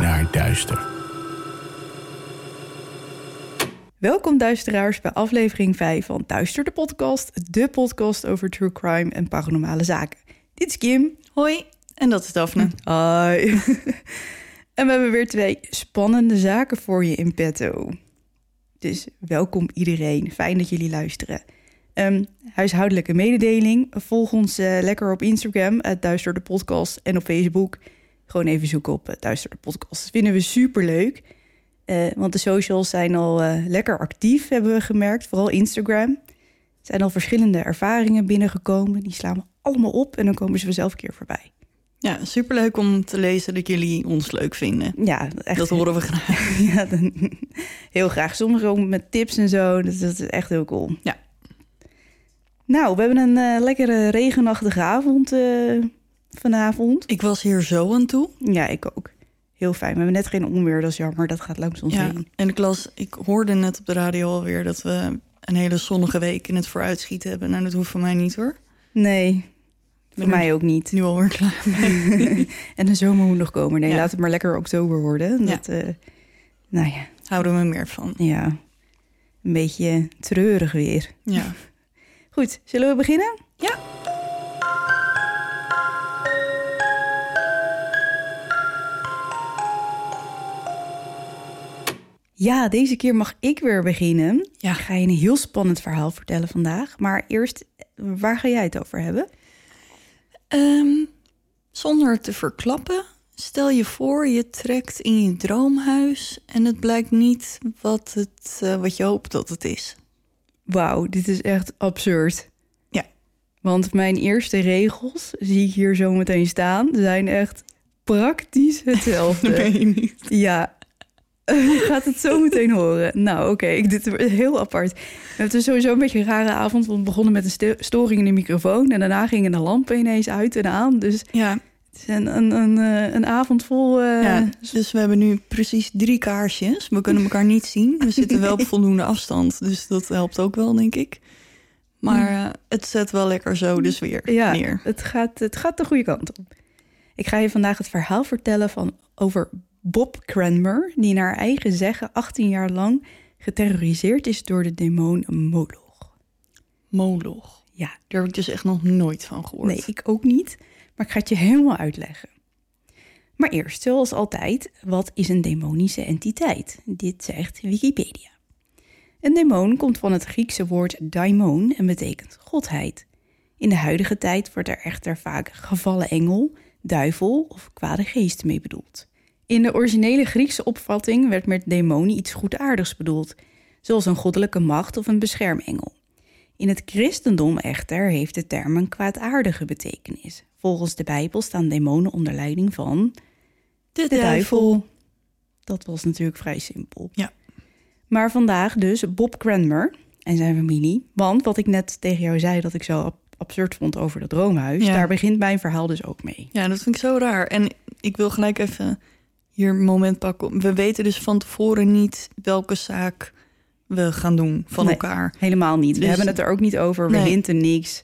Naar duister. Welkom duisteraars bij aflevering 5 van Duister de podcast, de podcast over true crime en paranormale zaken. Dit is Kim. Hoi. En dat is Daphne. Hoi. en we hebben weer twee spannende zaken voor je in petto. Dus welkom iedereen. Fijn dat jullie luisteren. Ehm, huishoudelijke mededeling. Volg ons eh, lekker op Instagram, het Duister de Podcast. En op Facebook. Gewoon even zoeken op het Duister de Podcast. Dat vinden we super leuk. want de socials zijn al eh, lekker actief, hebben we gemerkt. Vooral Instagram. Er zijn al verschillende ervaringen binnengekomen. Die slaan we allemaal op en dan komen ze vanzelf een keer voorbij. Ja, superleuk om te lezen dat jullie ons leuk vinden. Ja, echt. Dat horen we graag. ja, dan- heel graag. Sommige ook met tips en zo. Dus dat is echt heel cool. Ja. Nou, we hebben een eh, lekkere regenachtige avond eh, vanavond. Ik was hier zo aan toe. Ja, ik ook. Heel fijn. We hebben net geen onweer, dat is jammer. Dat gaat langs ons Ja, heen. en ik las, ik hoorde net op de radio alweer dat we een hele zonnige week in het vooruitschieten hebben. Nou, dat hoeft van mij niet hoor. Nee, voor mij ook niet. Nu alweer klaar. En de zomer moet nog komen. Nee, Ja. laat het maar lekker oktober worden. Ja. Dat, eh, nou ja, Houden we meer van. ja, een beetje treurig weer. Ja. Goed, zullen we beginnen? Ja. Ja, deze keer mag ik weer beginnen. Ja. Ik ga je een heel spannend verhaal vertellen vandaag. Maar eerst, waar ga jij het over hebben? Ehm, zonder te verklappen, stel je voor je trekt in je droomhuis en het blijkt niet wat, het, eh, wat je hoopt dat het is. Wauw, dit is echt absurd. Ja. Want mijn eerste regels, zie ik hier zo meteen staan, zijn echt praktisch hetzelfde. je niet. Ja, je gaat het zo meteen horen. Nou, oké, ik dit is heel apart. Het is sowieso een beetje een rare avond. Want we begonnen met een sto- storing in de microfoon. En daarna gingen de lampen ineens uit en aan. Dus Ja, het is een, een, een, eh, een avond vol... eh, ja, dus we hebben nu precies drie kaarsjes. We kunnen elkaar niet zien. We zitten wel op voldoende afstand, dus dat helpt ook wel, denk ik. Maar eh, het zet wel lekker zo de sfeer Ja, neer. Het, gaat, het gaat de goede kant op. Ik ga je vandaag het verhaal vertellen van, over Bob Cranmer... die naar eigen zeggen 18 jaar lang geterroriseerd is door de demon Moloch. Moloch. Ja, Daar heb ik dus echt nog nooit van gehoord. Nee, ik ook niet. Maar ik ga het je helemaal uitleggen. Maar eerst, zoals altijd, wat is een demonische entiteit? Dit zegt Wikipedia. Een demon komt van het Griekse woord daimon en betekent godheid. In de huidige tijd wordt er echter vaak gevallen engel, duivel of kwade geest mee bedoeld. In de originele Griekse opvatting werd met demonie iets goedaardigs bedoeld, zoals een goddelijke macht of een beschermengel. In het christendom echter heeft de term een kwaadaardige betekenis. Volgens de Bijbel staan demonen onder leiding van de, de duivel. Dat was natuurlijk vrij simpel. Ja. Maar vandaag dus Bob Cranmer en zijn familie. Want wat ik net tegen jou zei dat ik zo ab- absurd vond over dat droomhuis... Ja. daar begint mijn verhaal dus ook mee. Ja, dat vind ik zo raar. En ik wil gelijk even hier een moment pakken. We weten dus van tevoren niet welke zaak we gaan doen van Nee. elkaar. Helemaal niet. We Dus- hebben het er ook niet over. We Nee. hinten niks.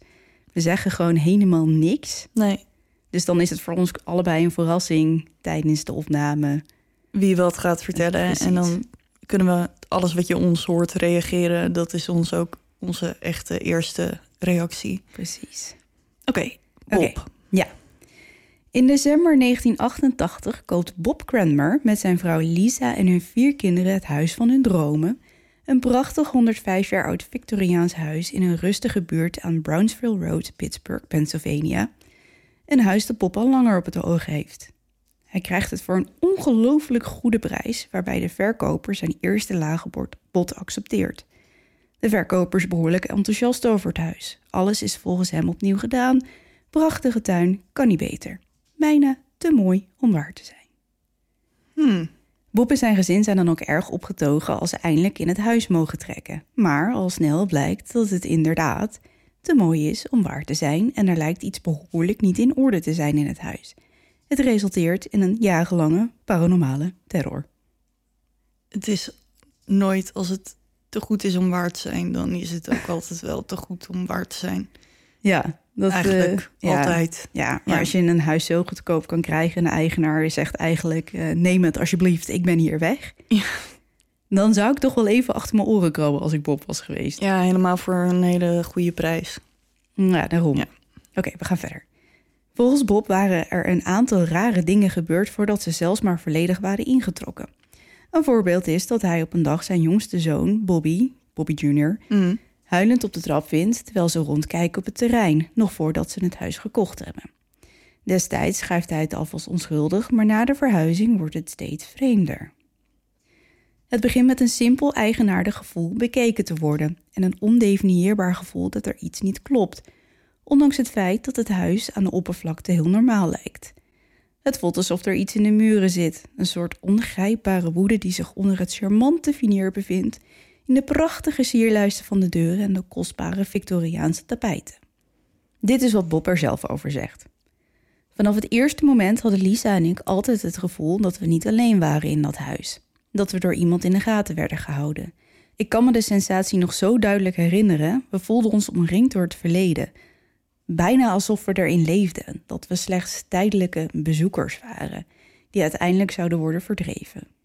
We zeggen gewoon helemaal niks. Nee, Dus dan is het voor ons allebei een verrassing tijdens de opname. wie wat gaat vertellen. En dan kunnen we alles wat je ons hoort reageren. Dat is ons ook onze echte eerste reactie. Precies. Oké, Bob. Oké. In december 1988 koopt Bob Cranmer met zijn vrouw Lisa en hun vier kinderen het huis van hun dromen. Een prachtig 105 jaar oud Victoriaans huis in een rustige buurt aan Brownsville Road, Pittsburgh, Pennsylvania. Een huis dat Bob al langer op het oog heeft. Hij krijgt het voor een ongelooflijk goede prijs, waarbij de verkoper zijn eerste lage bod accepteert. De verkoper is behoorlijk enthousiast over het huis. Alles is volgens hem opnieuw gedaan. Prachtige tuin, kan niet beter. Bijna te mooi om waar te zijn. Hmm. Bob en zijn gezin zijn dan ook erg opgetogen als ze eindelijk in het huis mogen trekken. Maar al snel blijkt dat het inderdaad te mooi is om waar te zijn en er lijkt iets behoorlijk niet in orde te zijn in het huis. Het resulteert in een jarenlange paranormale terror. Het is nooit als het te goed is om waar te zijn, dan is het ook altijd wel te goed om waar te zijn. Ja, dat eh, Eigenlijk ja. altijd. Ja, maar Ja. als je een huis zo goedkoop kan krijgen en de eigenaar zegt eigenlijk: eh, neem het alsjeblieft, ik ben hier weg. Ja. Dan zou ik toch wel even achter mijn oren krabben als ik Bob was geweest. Ja, helemaal voor een hele goede prijs. Ja, daarom. Ja. Oké, we gaan verder. Volgens Bob waren er een aantal rare dingen gebeurd voordat ze zelfs maar volledig waren ingetrokken. Een voorbeeld is dat hij op een dag zijn jongste zoon, Bobby, Bobby Jr., Mm. Huilend op de trap vindt terwijl ze rondkijken op het terrein, nog voordat ze het huis gekocht hebben. Destijds schrijft hij het af als onschuldig, maar na de verhuizing wordt het steeds vreemder. Het begint met een simpel eigenaardig gevoel bekeken te worden en een ondefinieerbaar gevoel dat er iets niet klopt, ondanks het feit dat het huis aan de oppervlakte heel normaal lijkt. Het voelt alsof er iets in de muren zit, een soort ongrijpbare woede die zich onder het charmante veneer bevindt in de prachtige sierlijsten van de deuren en de kostbare Victoriaanse tapijten. Dit is wat Bob er zelf over zegt. Vanaf het eerste moment hadden Lisa en ik altijd het gevoel dat we niet alleen waren in dat huis. Dat we door iemand in de gaten werden gehouden. Ik kan me de sensatie nog zo duidelijk herinneren. We voelden ons omringd door het verleden. Bijna alsof we erin leefden. Dat we slechts tijdelijke bezoekers waren, die uiteindelijk zouden worden verdreven.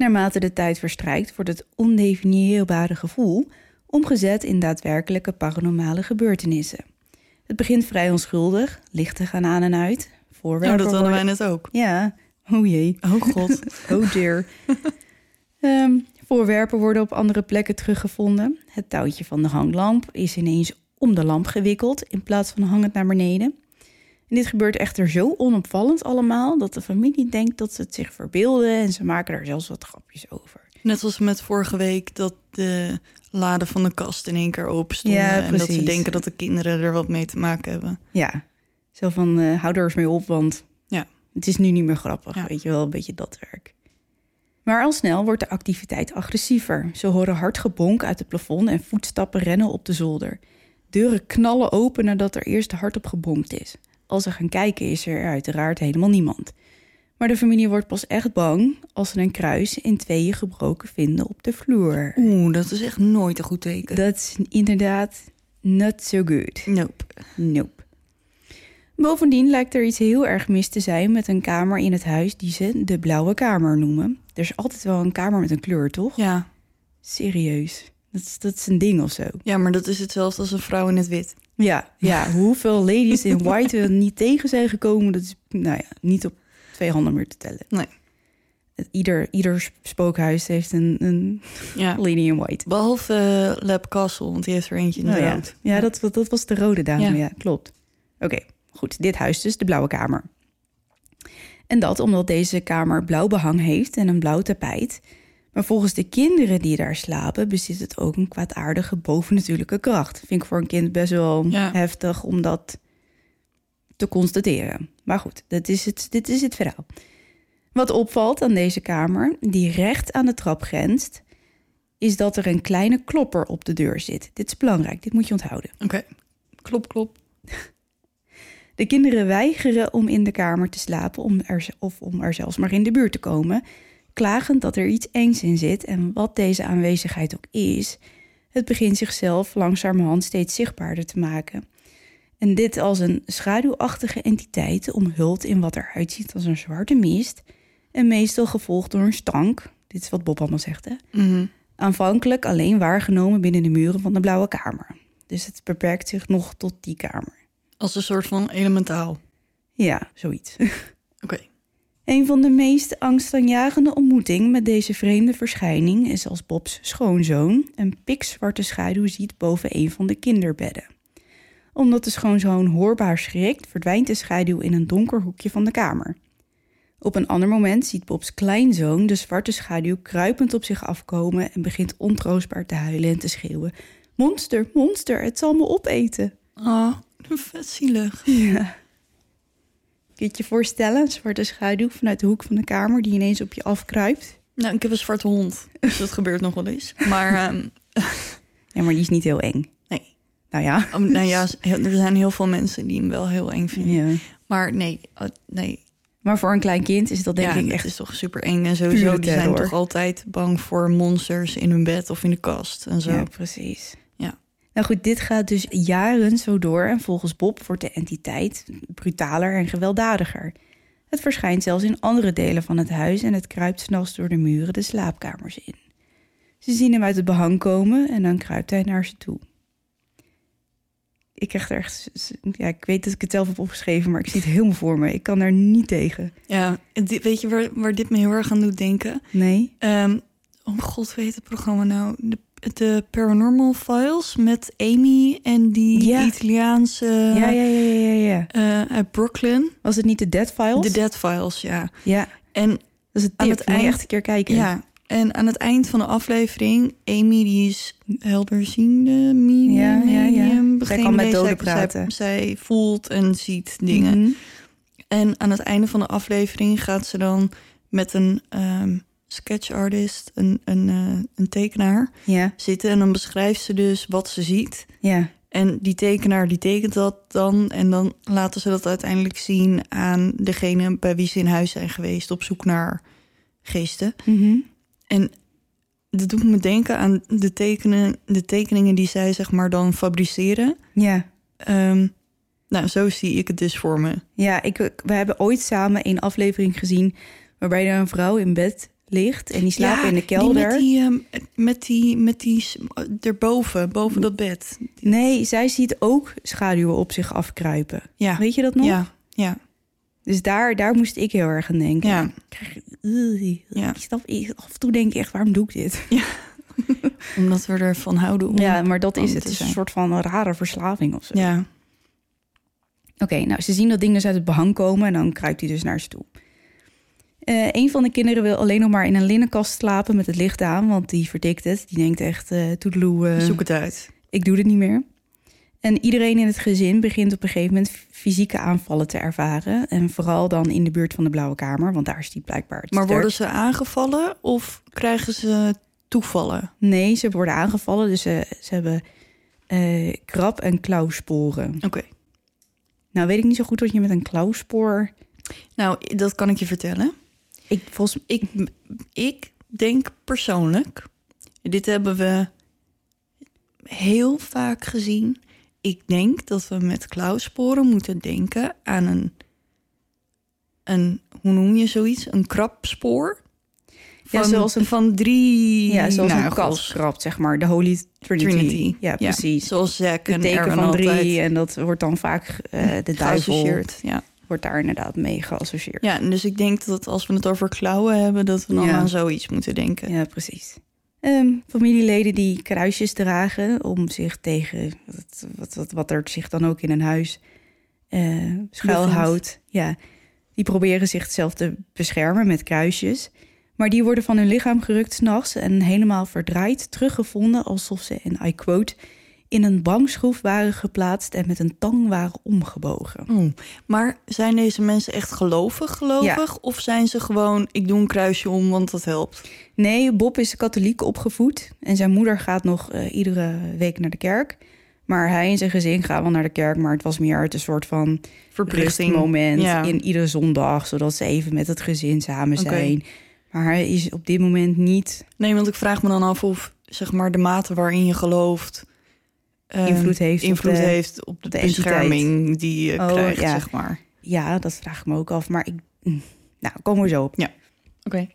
Naarmate de tijd verstrijkt, wordt het ondefinieerbare gevoel omgezet in daadwerkelijke paranormale gebeurtenissen. Het begint vrij onschuldig, lichten gaan aan en uit, voorwerpen dat hadden wij net ook. Ja, oh jee. Oh god. Oh dear. Ehm, voorwerpen worden op andere plekken teruggevonden. Het touwtje van de hanglamp is ineens om de lamp gewikkeld in plaats van hangend naar beneden. En dit gebeurt echter zo onopvallend allemaal dat de familie denkt dat ze het zich verbeelden en ze maken er zelfs wat grapjes over. Net als met vorige week dat de laden van de kast in één keer open stonden. Ja, en dat ze denken dat de kinderen er wat mee te maken hebben. Ja, zo van eh hou er eens mee op, want Ja. het is nu niet meer grappig. Ja. Weet je wel, een beetje dat werk. Maar al snel wordt de activiteit agressiever. Ze horen hard gebonk uit het plafond en voetstappen rennen op de zolder. Deuren knallen open nadat er eerst hard op gebonkt is. Als ze gaan kijken is er uiteraard helemaal niemand. Maar de familie wordt pas echt bang als ze een kruis in tweeën gebroken vinden op de vloer. Oeh, dat is echt nooit een goed teken. Dat is inderdaad not so good. Nope. Nope. Bovendien lijkt er iets heel erg mis te zijn met een kamer in het huis die ze de blauwe kamer noemen. Er is altijd wel een kamer met een kleur, toch? Ja. Serieus. Dat is, dat is een ding of zo. ja, maar dat is hetzelfde als een vrouw in het wit. Ja, ja hoeveel ladies in white er niet tegen zijn gekomen, dat is nou ja, niet op twee handen meer te tellen. Nee. Ieder, ieder spookhuis heeft een, een Ja. lady in white. Behalve uh, Lab Castle, want die heeft er eentje in Oh de ja, rood. ja dat, dat was de rode dame. Ja. Ja, klopt. Oké, goed. Dit huis dus, de blauwe kamer. En dat omdat deze kamer blauw behang heeft en een blauw tapijt. Maar volgens de kinderen die daar slapen, bezit het ook een kwaadaardige bovennatuurlijke kracht. Vind ik voor een kind best wel Ja. heftig om dat te constateren. Maar goed, dit is, het, dit is het verhaal. Wat opvalt aan deze kamer, die recht aan de trap grenst, is dat er een kleine klopper op de deur zit. Dit is belangrijk, dit moet je onthouden. Oké. Klop, klop. De kinderen weigeren om in de kamer te slapen om er, of om er zelfs maar in de buurt te komen, klagend dat er iets engs in zit en wat deze aanwezigheid ook is, het begint zichzelf langzamerhand steeds zichtbaarder te maken. En dit als een schaduwachtige entiteit omhult in wat eruit ziet als een zwarte mist en meestal gevolgd door een stank. Dit is wat Bob allemaal zegt, hè? Mhm. Aanvankelijk alleen waargenomen binnen de muren van de blauwe kamer. Dus het beperkt zich nog tot die kamer. Als een soort van elementaal. Ja, zoiets. Oké. Een van de meest angstaanjagende ontmoetingen met deze vreemde verschijning is als Bobs schoonzoon een pikzwarte schaduw ziet boven een van de kinderbedden. Omdat de schoonzoon hoorbaar schrikt, verdwijnt de schaduw in een donker hoekje van de kamer. Op een ander moment ziet Bobs kleinzoon de zwarte schaduw kruipend op zich afkomen en begint ontroostbaar te huilen en te schreeuwen: Monster, monster, het zal me opeten. Ah, vet zielig. Ja. Kun je het je voorstellen, een zwarte schaduw vanuit de hoek van de kamer die ineens op je afkruipt? Nou, ik heb een zwarte hond, dus dat gebeurt nog wel eens. Maar ehm, Ja, maar die is niet heel eng. nee. Nou ja. Oh, nou ja, er zijn heel veel mensen die hem wel heel eng vinden. ja. Maar nee, oh, nee. Maar voor een klein kind is dat denk ja, ik het echt... is toch super eng. En sowieso, die zijn toch altijd bang voor monsters in hun bed of in de kast en zo. Ja, precies. Nou goed, dit gaat dus jaren zo door en volgens Bob wordt de entiteit brutaler en gewelddadiger. Het verschijnt zelfs in andere delen van het huis en het kruipt s'nachts door de muren de slaapkamers in. Ze zien hem uit het behang komen en dan kruipt hij naar ze toe. Ik krijg er echt... Ja, ik weet dat ik het zelf heb opgeschreven, maar ik zie het helemaal voor me. Ik kan daar niet tegen. Ja, weet je waar, waar dit me heel erg aan doet denken? Nee? Ehm, oh god, weet het programma nou? De, de Paranormal Files met Amy en die Ja. Italiaanse ja, ja, ja, ja, ja. eh, uit Brooklyn. Was het niet de Dead Files? De Dead Files, ja. Ja, En dat is het Aan het eind- echt een keer kijken. Ja, en aan het eind van de aflevering, Amy die is helderziende, medium, Ja, ja, ja. Zij geen kan met doden praten. Zij, zij voelt en ziet dingen. Mhm. En aan het einde van de aflevering gaat ze dan met een ehm sketch artist, een, een, eh, een tekenaar, Ja, zitten. En dan beschrijft ze dus wat ze ziet. ja. En die tekenaar die tekent dat dan. En dan laten ze dat uiteindelijk zien aan degene bij wie ze in huis zijn geweest op zoek naar geesten. Mhm. En dat doet me denken aan de, tekenen, de tekeningen die zij zeg maar dan fabriceren. Ja. Ehm, nou, zo zie ik het dus voor me. Ja, ik, we hebben ooit samen een aflevering gezien waarbij er een vrouw in bed ligt en die slaapt Ja, in de kelder. met die, ehm, met die, met die, erboven, boven dat bed. Nee, zij ziet ook schaduwen op zich afkruipen. Ja, Weet je dat nog? ja, ja, Dus daar, daar moest ik heel erg aan denken. ja. Ik krijg- Ugh. Ja. Ik snap, ik- af en toe denk ik echt, waarom doe ik dit? Omdat we ervan houden om... Ja, maar dat is het. is een soort van een rare verslaving of zo. Ja, Oké, nou, ze zien dat ding dus uit het behang komen en dan kruipt hij dus naar ze toe. Eh een van de kinderen wil alleen nog maar in een linnenkast slapen met het licht aan, want die verdikt het. Die denkt echt, eh toedeloe, eh, zoek het uit. ik doe dit niet meer. En iedereen in het gezin begint op een gegeven moment fysieke aanvallen te ervaren. En vooral dan in de buurt van de Blauwe Kamer, want daar is die blijkbaar het Maar worden ze aangevallen of krijgen ze toevallen? Nee, ze worden aangevallen, dus ze, ze hebben eh, krab- en klauwsporen. Oké. Nou weet ik niet zo goed wat je met een klauwspoor... Nou, dat kan ik je vertellen. Ik, volgens, Ik, ik denk persoonlijk, dit hebben we heel vaak gezien. Ik denk dat we met klauwsporen moeten denken aan een, een hoe noem je zoiets? Een krabspoor. Ja, Van, zoals een- van drie ja, zoals een kat krabt, zeg maar. De Holy Trinity. Trinity. Ja, precies. Zoals Zack en teken van drie altijd en dat wordt dan vaak eh, de duivel. Ja. Wordt daar inderdaad mee geassocieerd. ja, en dus ik denk dat als we het over klauwen hebben, dat we dan Ja. aan zoiets moeten denken. Ja, precies. Ehm, familieleden die kruisjes dragen om zich tegen wat, wat, wat, wat er zich dan ook in een huis eh schuilhoudt. Ja, die proberen zichzelf te beschermen met kruisjes. Maar die worden van hun lichaam gerukt s'nachts en helemaal verdraaid teruggevonden alsof ze, en I quote, in een bankschroef waren geplaatst en met een tang waren omgebogen. Oh, Maar zijn deze mensen echt gelovig gelovig? Of zijn ze gewoon, ik doe een kruisje om, want dat helpt? Nee, Bob is katholiek opgevoed en zijn moeder gaat nog eh, iedere week naar de kerk. Maar hij en zijn gezin gaan wel naar de kerk, maar het was meer uit een soort van Verplichting. rustmoment Ja. in iedere zondag, zodat ze even met het gezin samen zijn. Maar hij is op dit moment niet Nee, want ik vraag me dan af of zeg maar de mate waarin je gelooft eh, Invloed heeft op invloed de- heeft op de, bescherming die je Oh, krijgt, ja. zeg maar. Ja, dat vraag ik me ook af. Maar ik. mm, Nou, komen we zo op. Oké,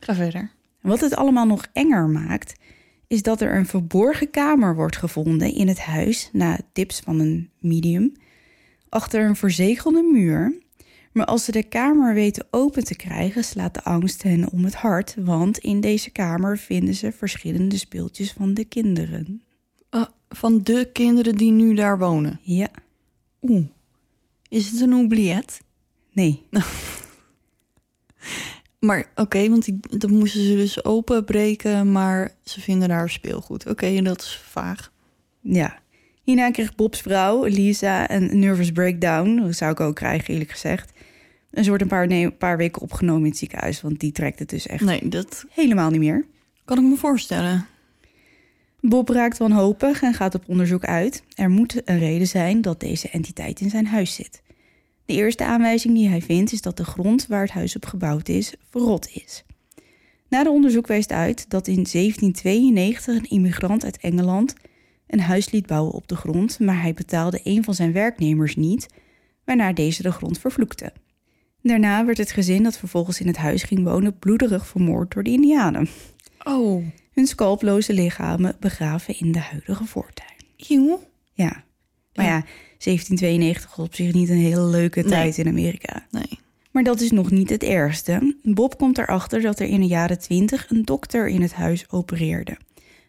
ga verder. Wat het allemaal nog enger maakt, is dat er een verborgen kamer wordt gevonden in het huis na tips van een medium. Achter een verzegelde muur. Maar als ze de kamer weten open te krijgen, slaat de angst hen om het hart. Want in deze kamer vinden ze verschillende speeltjes van de kinderen. Ah, van de kinderen die nu daar wonen. Ja, Oeh, is het een oubliette? nee. Maar oké, want die, dat moesten ze dus openbreken, maar ze vinden daar speelgoed. Oké, dat is vaag. Ja. Hierna kreeg Bob's vrouw, Lisa, een nervous breakdown. Dat zou ik ook krijgen, eerlijk gezegd. En ze wordt een paar, nee, een paar weken opgenomen in het ziekenhuis, want die trekt het dus echt Nee, dat helemaal niet meer. kan ik me voorstellen. Bob raakt wanhopig en gaat op onderzoek uit. Er moet een reden zijn dat deze entiteit in zijn huis zit. De eerste aanwijzing die hij vindt is dat de grond waar het huis op gebouwd is, verrot is. Na de onderzoek wijst uit dat in 1792 een immigrant uit Engeland een huis liet bouwen op de grond, maar hij betaalde een van zijn werknemers niet, waarna deze de grond vervloekte. Daarna werd het gezin dat vervolgens in het huis ging wonen bloederig vermoord door de Indianen Oh, hun skalploze lichamen begraven in de huidige voortuin. Ja, maar Ja. ja, 1792 was op zich niet een hele leuke Nee. tijd in Amerika. Nee. Maar dat is nog niet het ergste. Bob komt erachter dat er in de jaren 20 een dokter in het huis opereerde.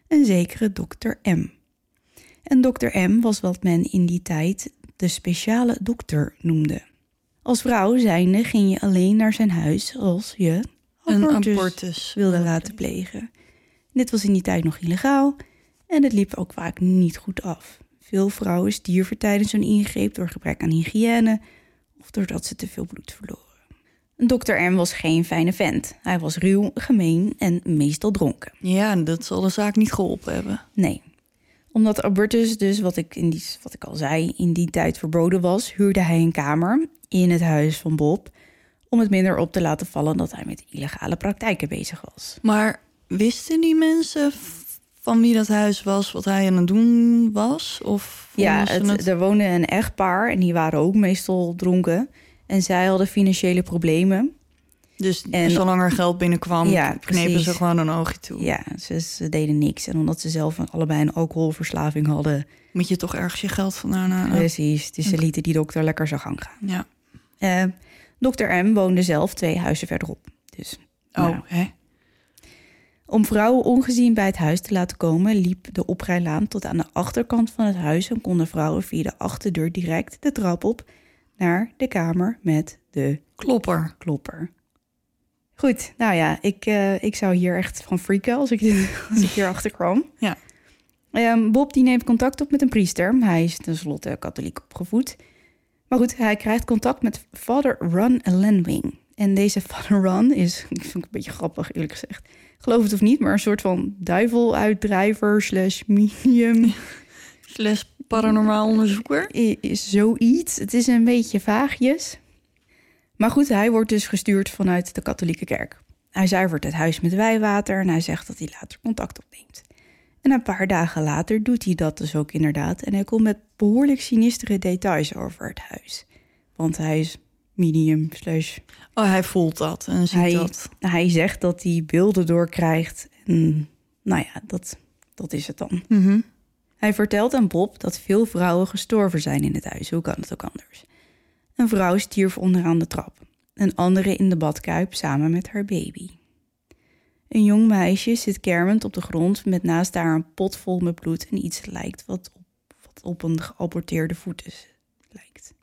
Een zekere dokter M. En dokter M was wat men in die tijd de speciale dokter noemde. Als vrouw zijnde ging je alleen naar zijn huis als je Een abortus abortus wilde laten plegen. Dit was in die tijd nog illegaal en het liep ook vaak niet goed af. Veel vrouwen stierven tijdens zo'n ingreep door gebrek aan hygiëne of doordat ze te veel bloed verloren. Dr. M was geen fijne vent. Hij was ruw, gemeen en meestal dronken. Ja, dat zal de zaak niet geholpen hebben. Nee. Omdat abortus dus, wat ik, in die, wat ik al zei, in die tijd verboden was... huurde hij een kamer in het huis van Bob... om het minder op te laten vallen dat hij met illegale praktijken bezig was. Maar wisten die mensen van wie dat huis was, wat hij aan het doen was? Of Ja, het, er woonde een echtpaar en die waren ook meestal dronken. En zij hadden financiële problemen. Dus en- zolang er geld binnenkwam, Ja, knepen precies. ze gewoon een oogje toe. Ja, ze, ze deden niks. En omdat ze zelf allebei een alcoholverslaving hadden... Moet je toch ergens je geld vandaan halen? Precies, dus ze lieten die dokter lekker zijn gang gaan. Ja. Eh dokter M woonde zelf twee huizen verderop. Dus Oh, nou, hè? Om vrouwen ongezien bij het huis te laten komen, liep de oprijlaan tot aan de achterkant van het huis en konden vrouwen via de achterdeur direct de trap op naar de kamer met de Klopper. klopper. Goed, nou ja, ik, eh, ik zou hier echt van freaken als ik, dit, als ik hier achter kwam. Ja. Ehm, Bob die neemt contact op met een priester. Hij is tenslotte katholiek opgevoed. Maar goed, hij krijgt contact met Father Ron Lenwing. En deze Father Ron is, ik vind het een beetje grappig eerlijk gezegd. Geloof het of niet, maar een soort van duiveluitdrijver slash medium Slash paranormaal onderzoeker. is zoiets. Het is een beetje vaagjes. Maar goed, hij wordt dus gestuurd vanuit de katholieke kerk. Hij zuivert het huis met wijwater en hij zegt dat hij later contact opneemt. En een paar dagen later doet hij dat dus ook inderdaad. En hij komt met behoorlijk sinistere details over het huis. Want hij is medium slash... Oh, hij voelt dat en ziet Hij, dat. hij zegt dat hij beelden doorkrijgt. En nou ja, dat, dat is het dan. Mhm. Hij vertelt aan Bob dat veel vrouwen gestorven zijn in het huis. Hoe kan het ook anders? Een vrouw stierf onderaan de trap. Een andere in de badkuip samen met haar baby. Een jong meisje zit kermend op de grond met naast haar een pot vol met bloed en iets lijkt wat op, wat op een geaborteerde voet is, lijkt.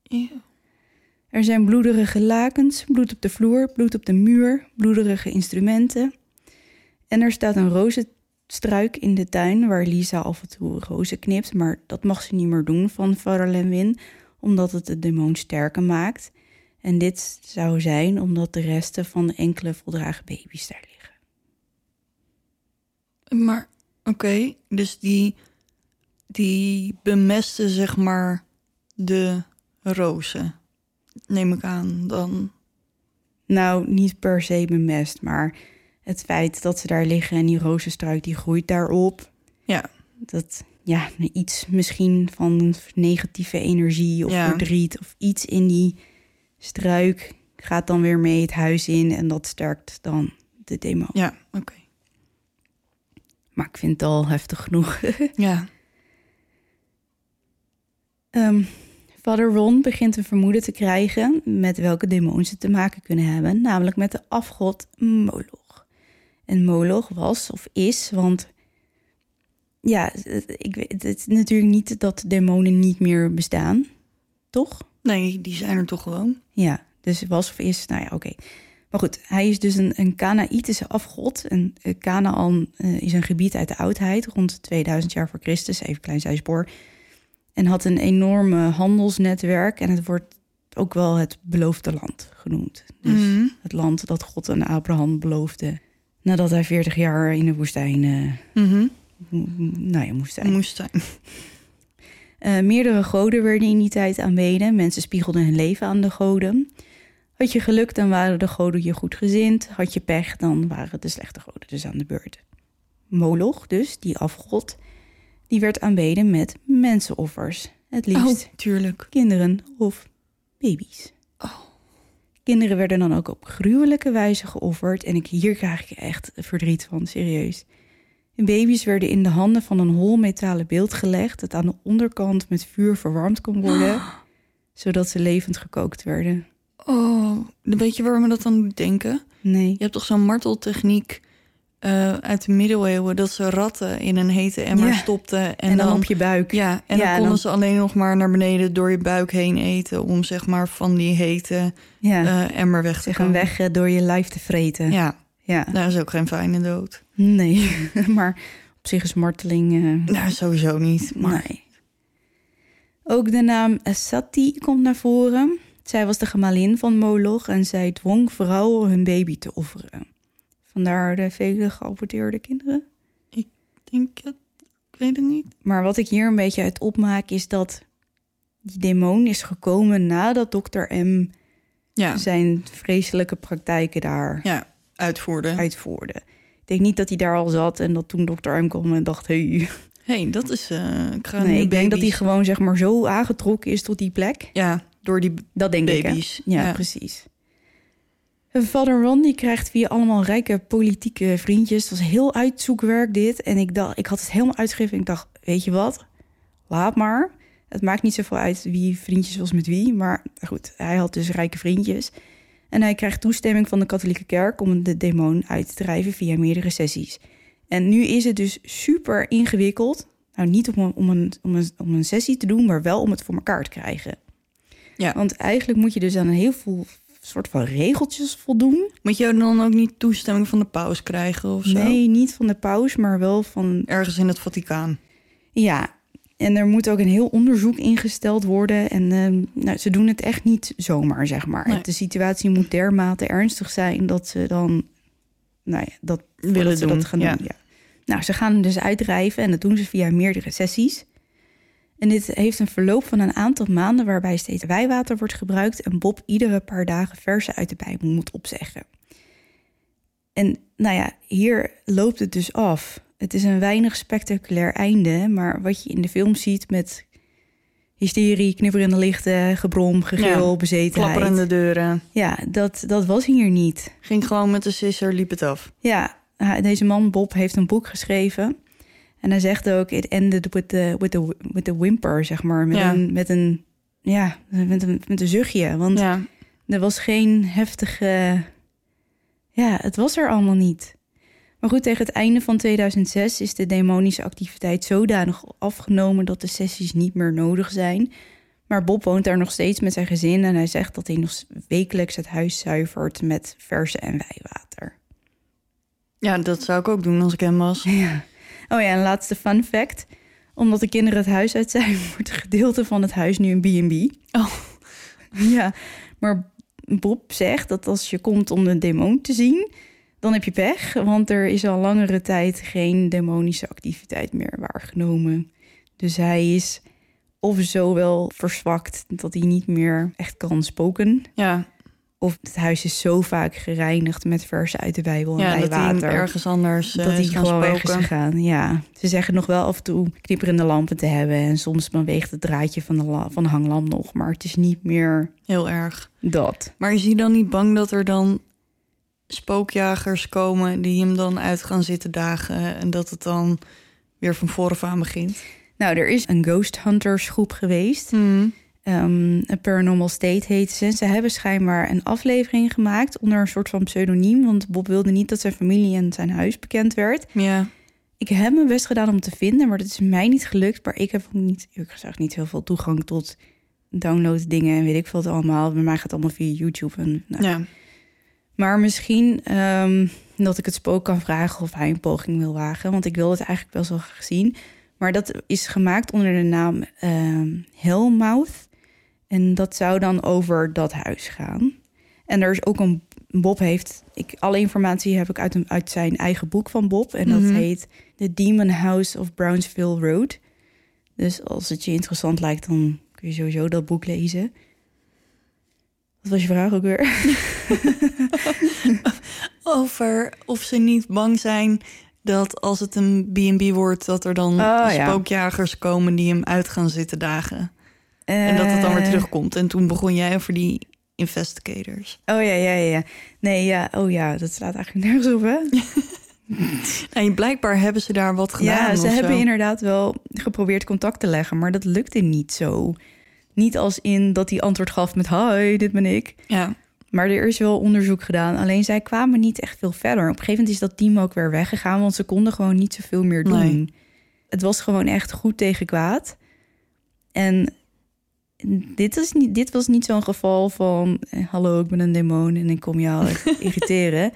Er zijn bloederige lakens, bloed op de vloer, bloed op de muur, bloederige instrumenten. En er staat een rozenstruik in de tuin waar Lisa af en toe rozen knipt, maar dat mag ze niet meer doen van Vader Lenwin, omdat het de demon sterker maakt. En dit zou zijn omdat de resten van enkele voldragen baby's daar liggen. Maar, oké, dus die die bemesten zeg maar de rozen. Neem ik aan dan. Nou, niet per se bemest, maar het feit dat ze daar liggen en die rozenstruik die groeit daarop. Ja. Dat, ja, iets misschien van negatieve energie of Ja. verdriet of iets in die struik gaat dan weer mee het huis in en dat sterkt dan de demon. Ja, oké. Maar ik vind het al heftig genoeg. Ja. Ehm, Vader Ron begint een vermoeden te krijgen met welke demon ze te maken kunnen hebben, namelijk met de afgod Moloch. En Moloch was of is, want ja, ik weet, het is natuurlijk niet dat demonen niet meer bestaan, toch? Nee, die zijn er toch gewoon. Ja, dus was of is, nou ja, oké. Maar goed, hij is dus een, een Kanaïtische afgod. En eh, Canaan eh, is een gebied uit de oudheid, rond 2000 jaar voor Christus, even klein zijspoor. En had een enorme handelsnetwerk en het wordt ook wel het beloofde land genoemd. Dus Mhm. het land dat God aan Abraham beloofde nadat hij 40 jaar in de woestijn, eh, Mhm. nou ja, moest zijn. Moest zijn. Eh, meerdere goden werden in die tijd aanbeden. Mensen spiegelden hun leven aan de goden. Had je geluk, dan waren de goden je goed gezind. Had je pech, dan waren de slechte goden dus aan de beurt. Moloch, dus, die afgod, die werd aanbeden met mensenoffers. Het liefst Oh, tuurlijk. kinderen of baby's. Oh. Kinderen werden dan ook op gruwelijke wijze geofferd. En ik, hier krijg ik echt verdriet van, serieus. De baby's werden in de handen van een hol metalen beeld gelegd... dat aan de onderkant met vuur verwarmd kon worden... zodat ze levend gekookt werden. Oh, weet je waar me dat dan denken? Nee. Je hebt toch zo'n marteltechniek eh, uit de middeleeuwen... dat ze ratten in een hete emmer Ja. stopten. En, En, dan, op je buik. Ja, en Ja, dan en konden dan- ze alleen nog maar naar beneden door je buik heen eten... om zeg maar van die hete Ja, eh, emmer weg te gaan weg eh, door je lijf te vreten. Ja, ja. dat is ook geen fijne dood. Nee, maar op zich is marteling... Nou, sowieso niet. Maar Nee. Ook de naam Sati komt naar voren. Zij was de gemalin van Moloch en zij dwong vrouwen hun baby te offeren. Vandaar de vele geaborteerde kinderen. ik denk het... Ik weet het niet. Maar wat ik hier een beetje uit opmaak is dat die demon is gekomen nadat dokter M Ja, zijn vreselijke praktijken daar ja uitvoerde. uitvoerde. Ik denk niet dat hij daar al zat en dat toen dokter M kwam en dacht... Hey. hey, dat is... ik ga Nee, ik denk dat hij gewoon zeg maar zo aangetrokken is tot die plek. Ja, door die... Dat denk ik. Baby's, hè? Ja, ja. precies. Vader Ron die krijgt via allemaal rijke politieke vriendjes. Het was heel uitzoekwerk dit. En ik, dacht, ik had het helemaal uitgegeven. En ik dacht, weet je wat? Laat maar. Het maakt niet zoveel uit wie vriendjes was met wie. Maar goed, hij had dus rijke vriendjes. En hij krijgt toestemming van de katholieke kerk... om de demon uit te drijven via meerdere sessies. En nu is het dus super ingewikkeld. Nou, niet om een, om een, om een, om een sessie te doen... maar wel om het voor elkaar te krijgen. Ja. Want eigenlijk moet je dus aan een heel veel soort van regeltjes voldoen. Moet je dan ook niet toestemming van de paus krijgen of zo? Nee, niet van de paus, maar wel van... Ergens in het Vaticaan. Ja, en er moet ook een heel onderzoek ingesteld worden. En ehm, nou, ze doen het echt niet zomaar, zeg maar. Nee. De situatie moet dermate ernstig zijn dat ze dan... Nou ja, dat Willen ze doen, Dat gaan ja. doen ja. Nou, ze gaan dus uitdrijven en dat doen ze via meerdere sessies. En dit heeft een verloop van een aantal maanden waarbij steeds wijwater wordt gebruikt en Bob iedere paar dagen versen uit de Bijbel moet opzeggen. En nou ja, hier loopt het dus af. Het is een weinig spectaculair einde, maar wat je in de film ziet met hysterie, knipperende lichten, gebrom, gegil, Ja, bezetenheid. Klapperende deuren. Ja, dat, dat was hier niet. Ging gewoon met de sisser, liep het af. Ja, deze man Bob heeft een boek geschreven. En hij zegt ook, it ended with the, with the, with the whimper, zeg maar. Met, Ja. een, met een, ja, met een, met een zuchtje. Want Ja. er was geen heftige... Ja, het was er allemaal niet. Maar goed, tegen het einde van 2006 is de demonische activiteit zodanig afgenomen dat de sessies niet meer nodig zijn. Maar Bob woont daar nog steeds met zijn gezin en hij zegt dat hij nog wekelijks het huis zuivert met verse en wijwater. ja, dat zou ik ook doen als ik hem was. Ja. Oh ja, een laatste fun fact. Omdat de kinderen het huis uit zijn, wordt een gedeelte van het huis nu een B&B. Oh. Ja, maar Bob zegt dat als je komt om de demon te zien, dan heb je pech. Want er is al langere tijd geen demonische activiteit meer waargenomen. Dus hij is of zo wel verzwakt dat hij niet meer echt kan spoken. Ja, Of het huis is zo vaak gereinigd met versen uit de Bijbel en ja dat hij bijwater. ergens anders eh, dat is gaan gewoon spoken. gegaan. Ja, ze zeggen nog wel af en toe knipperende lampen te hebben. En soms beweegt het draadje van de, van de hanglamp nog. Maar het is niet meer Heel erg. dat. Maar is hij dan niet bang dat er dan spookjagers komen... die hem dan uit gaan zitten dagen... en dat het dan weer van vooraf aan begint? Nou, er is een Ghost Hunters groep geweest. Ehm, een Paranormal State heet ze. Ze hebben schijnbaar een aflevering gemaakt onder een soort van pseudoniem. Want Bob wilde niet dat zijn familie en zijn huis bekend werd. Ja, Ik heb mijn best gedaan om te vinden, maar dat is mij niet gelukt. Maar ik heb ook niet, eerlijk gezegd, niet heel veel toegang tot download dingen en weet ik veel allemaal. Bij mij gaat het allemaal via YouTube. En, nou. ja. Maar misschien ehm, dat ik het spook kan vragen of hij een poging wil wagen. Want ik wil het eigenlijk best wel graag zien. Maar dat is gemaakt onder de naam ehm Hellmouth. En dat zou dan over dat huis gaan. En er is ook een... Bob heeft... Ik, alle informatie heb ik uit, een, uit zijn eigen boek van Bob. En dat Mhm. heet The Demon House of Brownsville Road. Dus als het je interessant lijkt, dan kun je sowieso dat boek lezen. Wat was je vraag ook weer? Over of ze niet bang zijn dat als het een B&B wordt... dat er dan Oh, ja. spookjagers komen die hem uit gaan zitten dagen. En dat het dan weer Eh, terugkomt. En toen begon jij over die investigators. Oh ja, ja, ja. Nee, ja. Oh ja, dat slaat eigenlijk nergens op, hè? En blijkbaar hebben ze daar wat gedaan. ja, ze hebben zo. inderdaad wel geprobeerd contact te leggen, maar dat lukte niet zo. Niet als in dat hij antwoord gaf met hi, dit ben ik. Ja, Maar er is wel onderzoek gedaan. Alleen zij kwamen niet echt veel verder. Op een gegeven moment is dat team ook weer weggegaan, want ze konden gewoon niet zoveel meer doen. Nee. Het was gewoon echt goed tegen kwaad. En dit, is niet, dit was niet zo'n geval van... eh, hallo, ik ben een demon en ik kom jou irriteren.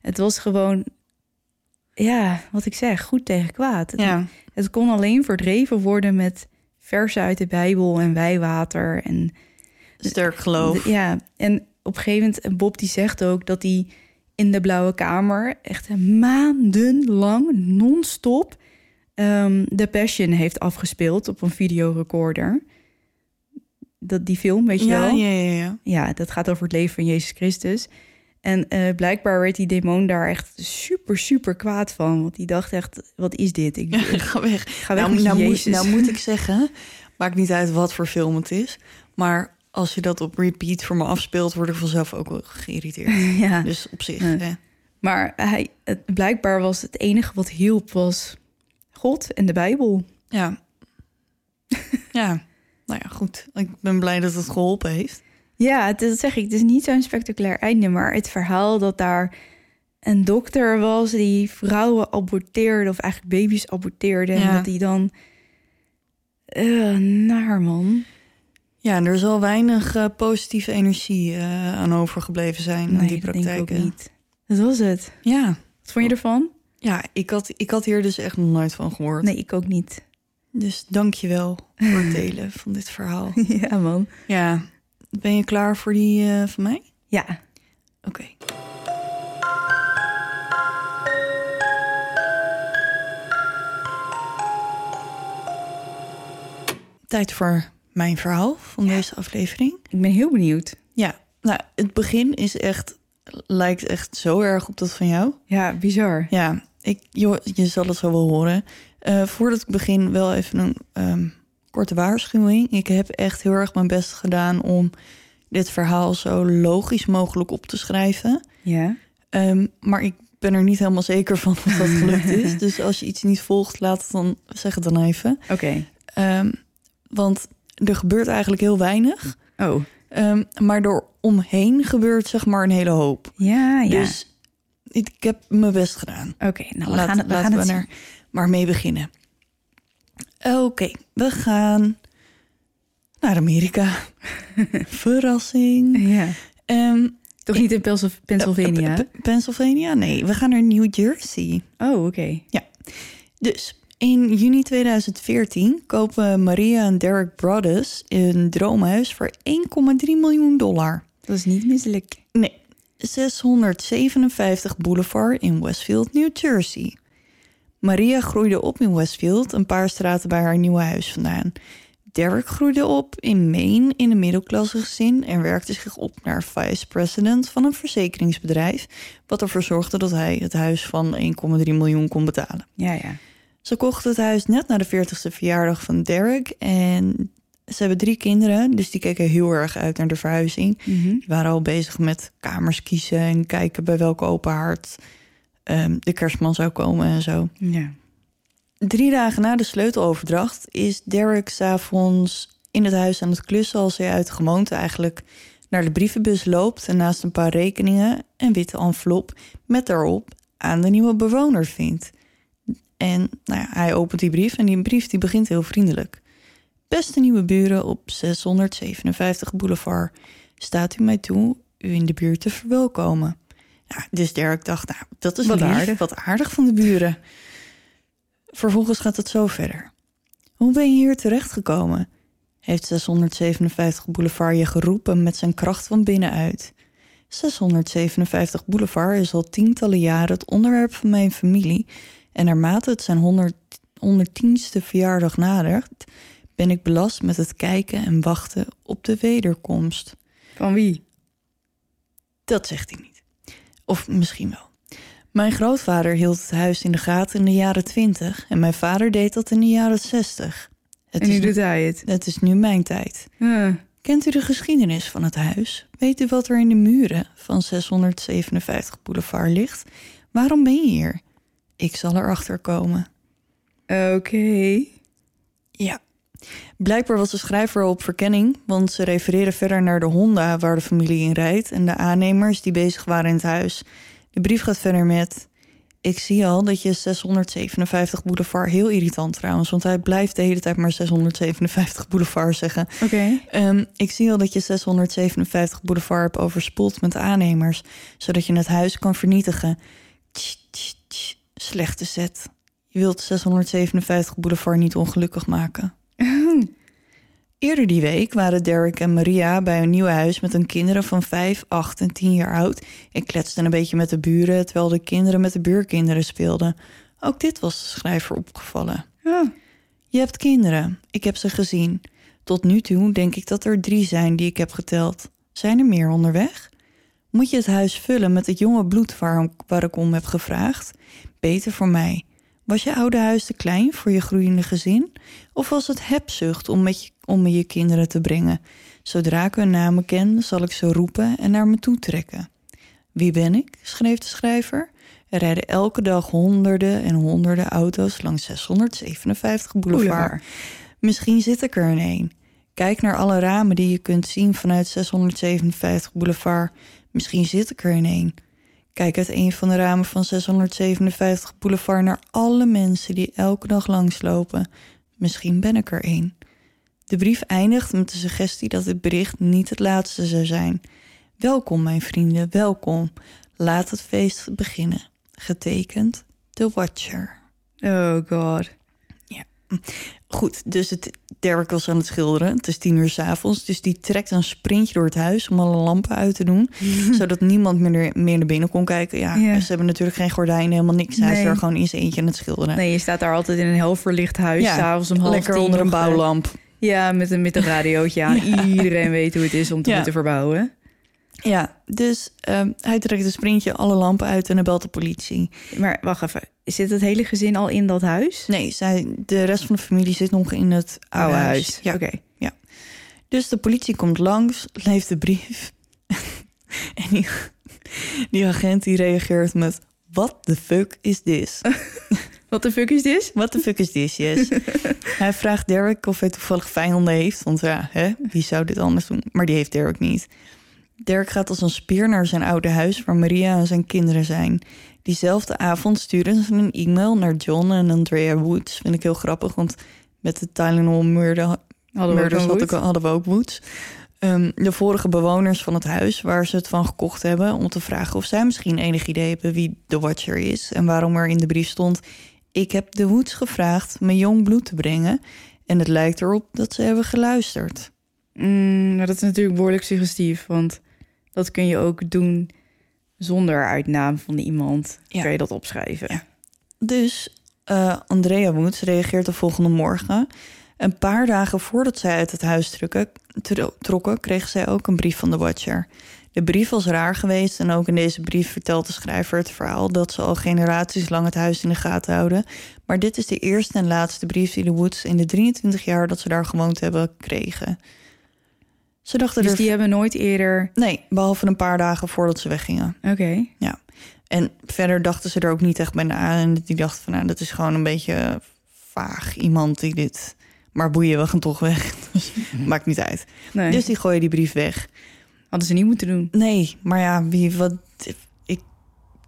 Het was gewoon, ja, wat ik zeg, goed tegen kwaad. Het, ja. het kon alleen verdreven worden met versen uit de Bijbel en wijwater. En, sterk geloof. Ja, en op een gegeven moment, en Bob die zegt ook dat hij in de Blauwe Kamer echt maandenlang non-stop ehm The Passion heeft afgespeeld op een videorecorder. Dat die film, weet je ja, wel? ja, ja, ja. Ja, dat gaat over het leven van Jezus Christus. En eh, blijkbaar werd die demon daar echt super, super kwaad van. Want die dacht echt, wat is dit? Ik, Ga weg. ga weg Nou, met nou, moet, Jezus. nou moet ik zeggen, maakt niet uit wat voor film het is. Maar als je dat op repeat voor me afspeelt, word ik vanzelf ook wel geïrriteerd. ja. Dus op zich, Ja. hè. Maar hij, het, blijkbaar was het enige wat hielp was God en de Bijbel. ja. ja, nou ja, goed. Ik ben blij dat het geholpen heeft. Ja, het, dat zeg ik. Het is niet zo'n spectaculair einde, maar het verhaal dat daar een dokter was die vrouwen aborteerde, of eigenlijk baby's aborteerde. En dat die dan. eh naar man. Ja, en er zal weinig eh, positieve energie eh, aan overgebleven zijn aan die dat denk ik ook praktijken. niet. Dat was het. Ja. Wat vond je ervan? ja, ik had, ik had hier dus echt nog nooit van gehoord. Nee, ik ook niet. Dus dank je wel voor het delen van dit verhaal. ja, man. Ja, ben je klaar voor die eh, van mij? Ja. Oké. Tijd voor mijn verhaal van deze aflevering. Ik ben heel benieuwd. Ja, nou, het begin is echt, lijkt echt zo erg op dat van jou. Ja, bizar. Ja, ik, joh, je zal het zo wel horen. Eh, voordat ik begin, wel even een ehm, korte waarschuwing. Ik heb echt heel erg mijn best gedaan om dit verhaal zo logisch mogelijk op te schrijven. Ja. Ehm, maar ik ben er niet helemaal zeker van of dat gelukt is. Dus als je iets niet volgt, laat het dan, zeg het dan even. Oké. Ehm, want er gebeurt eigenlijk heel weinig. Oh. Maar door omheen gebeurt zeg maar een hele hoop. Ja, ja. Dus ik, ik heb mijn best gedaan. Oké, nou, we Laat- gaan het, we gaan het er maar mee beginnen. Oké, we gaan naar Amerika. Verrassing. Ja. Ehm, Toch niet in Pennsylvania? eh, P- Pennsylvania? Nee, we gaan naar New Jersey. Oh, oké. Dus in juni 2014 kopen Maria en Derek Brothers een droomhuis voor 1,3 miljoen dollar. Dat is niet misselijk. Nee, 657 Boulevard in Westfield, New Jersey. Maria groeide op in Westfield, een paar straten bij haar nieuwe huis vandaan. Derek groeide op in Maine in een middelklasse gezin en werkte zich op naar vice-president van een verzekeringsbedrijf, wat ervoor zorgde dat hij het huis van 1,3 miljoen kon betalen. Ja, ja. Ze kochten het huis net na de 40ste verjaardag van Derek en ze hebben drie kinderen, dus die keken heel erg uit naar de verhuizing. Die waren al bezig met kamers kiezen en kijken bij welke open haard ehm, de kerstman zou komen en zo. Ja. Drie dagen na de sleuteloverdracht is Derek s'avonds in het huis aan het klussen als hij uit de gewoonte eigenlijk naar de brievenbus loopt en naast een paar rekeningen een witte envelop met daarop aan de nieuwe bewoner vindt. En nou ja, hij opent die brief en die brief die begint heel vriendelijk. Beste nieuwe buren op 657 Boulevard, staat u mij toe u in de buurt te verwelkomen. Ja, dus Derek dacht, nou, dat is Wat lief, aardig. wat aardig van de buren. Vervolgens gaat het zo verder. Hoe ben je hier terechtgekomen? Heeft 657 Boulevard je geroepen met zijn kracht van binnenuit. 657 Boulevard is al tientallen jaren het onderwerp van mijn familie... en naarmate het zijn 100, 110ste verjaardag nadert... ben ik belast met het kijken en wachten op de wederkomst. Van wie? Dat zegt hij niet. Of misschien wel. Mijn grootvader hield het huis in de gaten in de jaren 20 en mijn vader deed dat in de jaren 60. Het, en nu is, doet hij het. het is nu mijn tijd. Kent u de geschiedenis van het huis? Weet u wat er in de muren van 657 Boulevard ligt? Waarom ben je hier? Ik zal erachter komen. Oké. Blijkbaar was de schrijver op verkenning, want ze refereren verder naar de Honda waar de familie in rijdt en de aannemers die bezig waren in het huis. De brief gaat verder met: Ik zie al dat je 657 Boulevard heel irritant trouwens, want hij blijft de hele tijd maar 657 Boulevard zeggen. Oké. Ehm, ik zie al dat je 657 Boulevard hebt overspoeld met aannemers, zodat je het huis kan vernietigen. Tch, tch, tch. Slechte zet. Je wilt 657 Boulevard niet ongelukkig maken. Eerder die week waren Derek en Maria bij hun nieuwe huis met hun kinderen van 5, 8 en 10 jaar oud en kletsten een beetje met de buren terwijl de kinderen met de buurkinderen speelden. Ook dit was de schrijver opgevallen. Ah, Je hebt kinderen. Ik heb ze gezien. Tot nu toe denk ik dat er drie zijn die ik heb geteld. Zijn er meer onderweg? Moet je het huis vullen met het jonge bloed waar, waar ik om heb gevraagd? Beter voor mij. Was je oude huis te klein voor je groeiende gezin? Of was het hebzucht om, met je, om me je kinderen te brengen? Zodra ik hun namen ken, zal ik ze roepen en naar me toe trekken. Wie ben ik? schreef de schrijver. Er rijden elke dag honderden en honderden auto's langs 657 boulevard. Boulevard. Misschien zit ik er in een. Kijk naar alle ramen die je kunt zien vanuit 657 boulevard. Misschien zit ik er in een. Kijk uit een van de ramen van 657 boulevard naar alle mensen die elke dag langslopen. Misschien ben ik er een. De brief eindigt met de suggestie dat het bericht niet het laatste zou zijn. Welkom, mijn vrienden, welkom. Laat het feest beginnen. Getekend, The Watcher. oh god. Goed, dus het, Derek was aan het schilderen. Het is tien uur s'avonds. Dus die trekt een sprintje door het huis om alle lampen uit te doen. zodat niemand meer, meer naar binnen kon kijken. Ja, Ja. ze hebben natuurlijk geen gordijnen, helemaal niks. Hij is er gewoon in zijn eentje aan het schilderen. Nee, je staat daar altijd in een heel verlicht huis. Ja, s'avonds om half Lekker onder een eh, bouwlamp. Ja, met een, met een radiootje aan. Iedereen weet hoe het is om te Ja. moeten verbouwen. Ja, dus ehm, hij trekt een sprintje, alle lampen uit en hij belt de politie. Maar wacht even. Zit het hele gezin al in dat huis? Nee, zij, de rest van de familie zit nog in het oude, huis. huis. Ja. Oké. Dus de politie komt langs, leeft de brief. en die, die agent die reageert met... What the fuck is this? Wat de fuck is dit? What the fuck is this, yes? hij vraagt Derek of hij toevallig vijanden heeft. Want ja, hè, wie zou dit anders doen? Maar die heeft Derek niet. Derek gaat als een spier naar zijn oude huis... waar Maria en zijn kinderen zijn. Diezelfde avond sturen ze een e-mail naar John en Andrea Woods. Vind ik heel grappig, want met de Tylenol murder Hadden we ook Murders had woed? ik, hadden we ook Woods. Ehm, de vorige bewoners van het huis waar ze het van gekocht hebben... om te vragen of zij misschien enig idee hebben wie de Watcher is... en waarom er in de brief stond... ik heb de Woods gevraagd mijn jong bloed te brengen... en het lijkt erop dat ze hebben geluisterd. Mm, nou, dat is natuurlijk behoorlijk suggestief. Want dat kun je ook doen zonder uitnaam van iemand. Ja. Kun je dat opschrijven. Ja. Dus Eh, Andrea Woods reageert de volgende morgen. Een paar dagen voordat zij uit het huis trokken, tro- trokken, kreeg zij ook een brief van de Watcher. De brief was raar geweest en ook in deze brief vertelt de schrijver het verhaal dat ze al generaties lang het huis in de gaten houden. Maar dit is de eerste en laatste brief die de Woods in de 23 jaar dat ze daar gewoond hebben kregen. Ze dachten Dus er. die hebben nooit eerder... Nee, behalve een paar dagen voordat ze weggingen. Oké. Ja. En verder dachten ze er ook niet echt bij na. En die dachten van, nou, dat is gewoon een beetje vaag iemand die dit... Maar boeien, we gaan toch weg. Dus maakt niet uit. Nee, Dus die gooien die brief weg. hadden ze niet moeten doen. Nee, maar ja, wie, wat... Ik,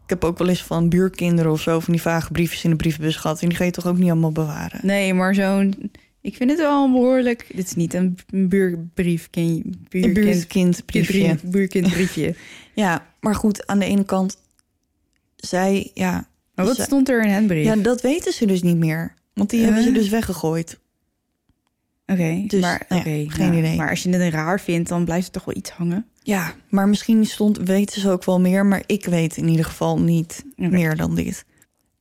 ik heb ook wel eens van buurkinderen of zo... van die vage briefjes in de brievenbus gehad. En die ga je toch ook niet allemaal bewaren? Nee, maar zo'n... Ik vind het wel een behoorlijk... Dit is niet een buurbrief. Ken Een buurkind, buurtkindbriefje. kindbrief- buurkindbriefje. Ja, maar goed, aan de ene kant... Zij, ja... Maar wat zij- stond er in hen brief? Ja, dat weten ze dus niet meer. Want die hebben ze Eh? dus weggegooid. Oké, Dus, maar, nou ja, geen ja. idee. Maar als je het raar vindt, dan blijft er toch wel iets hangen. Ja, maar misschien stond, weten ze ook wel meer, maar ik weet in ieder geval niet meer dan dit.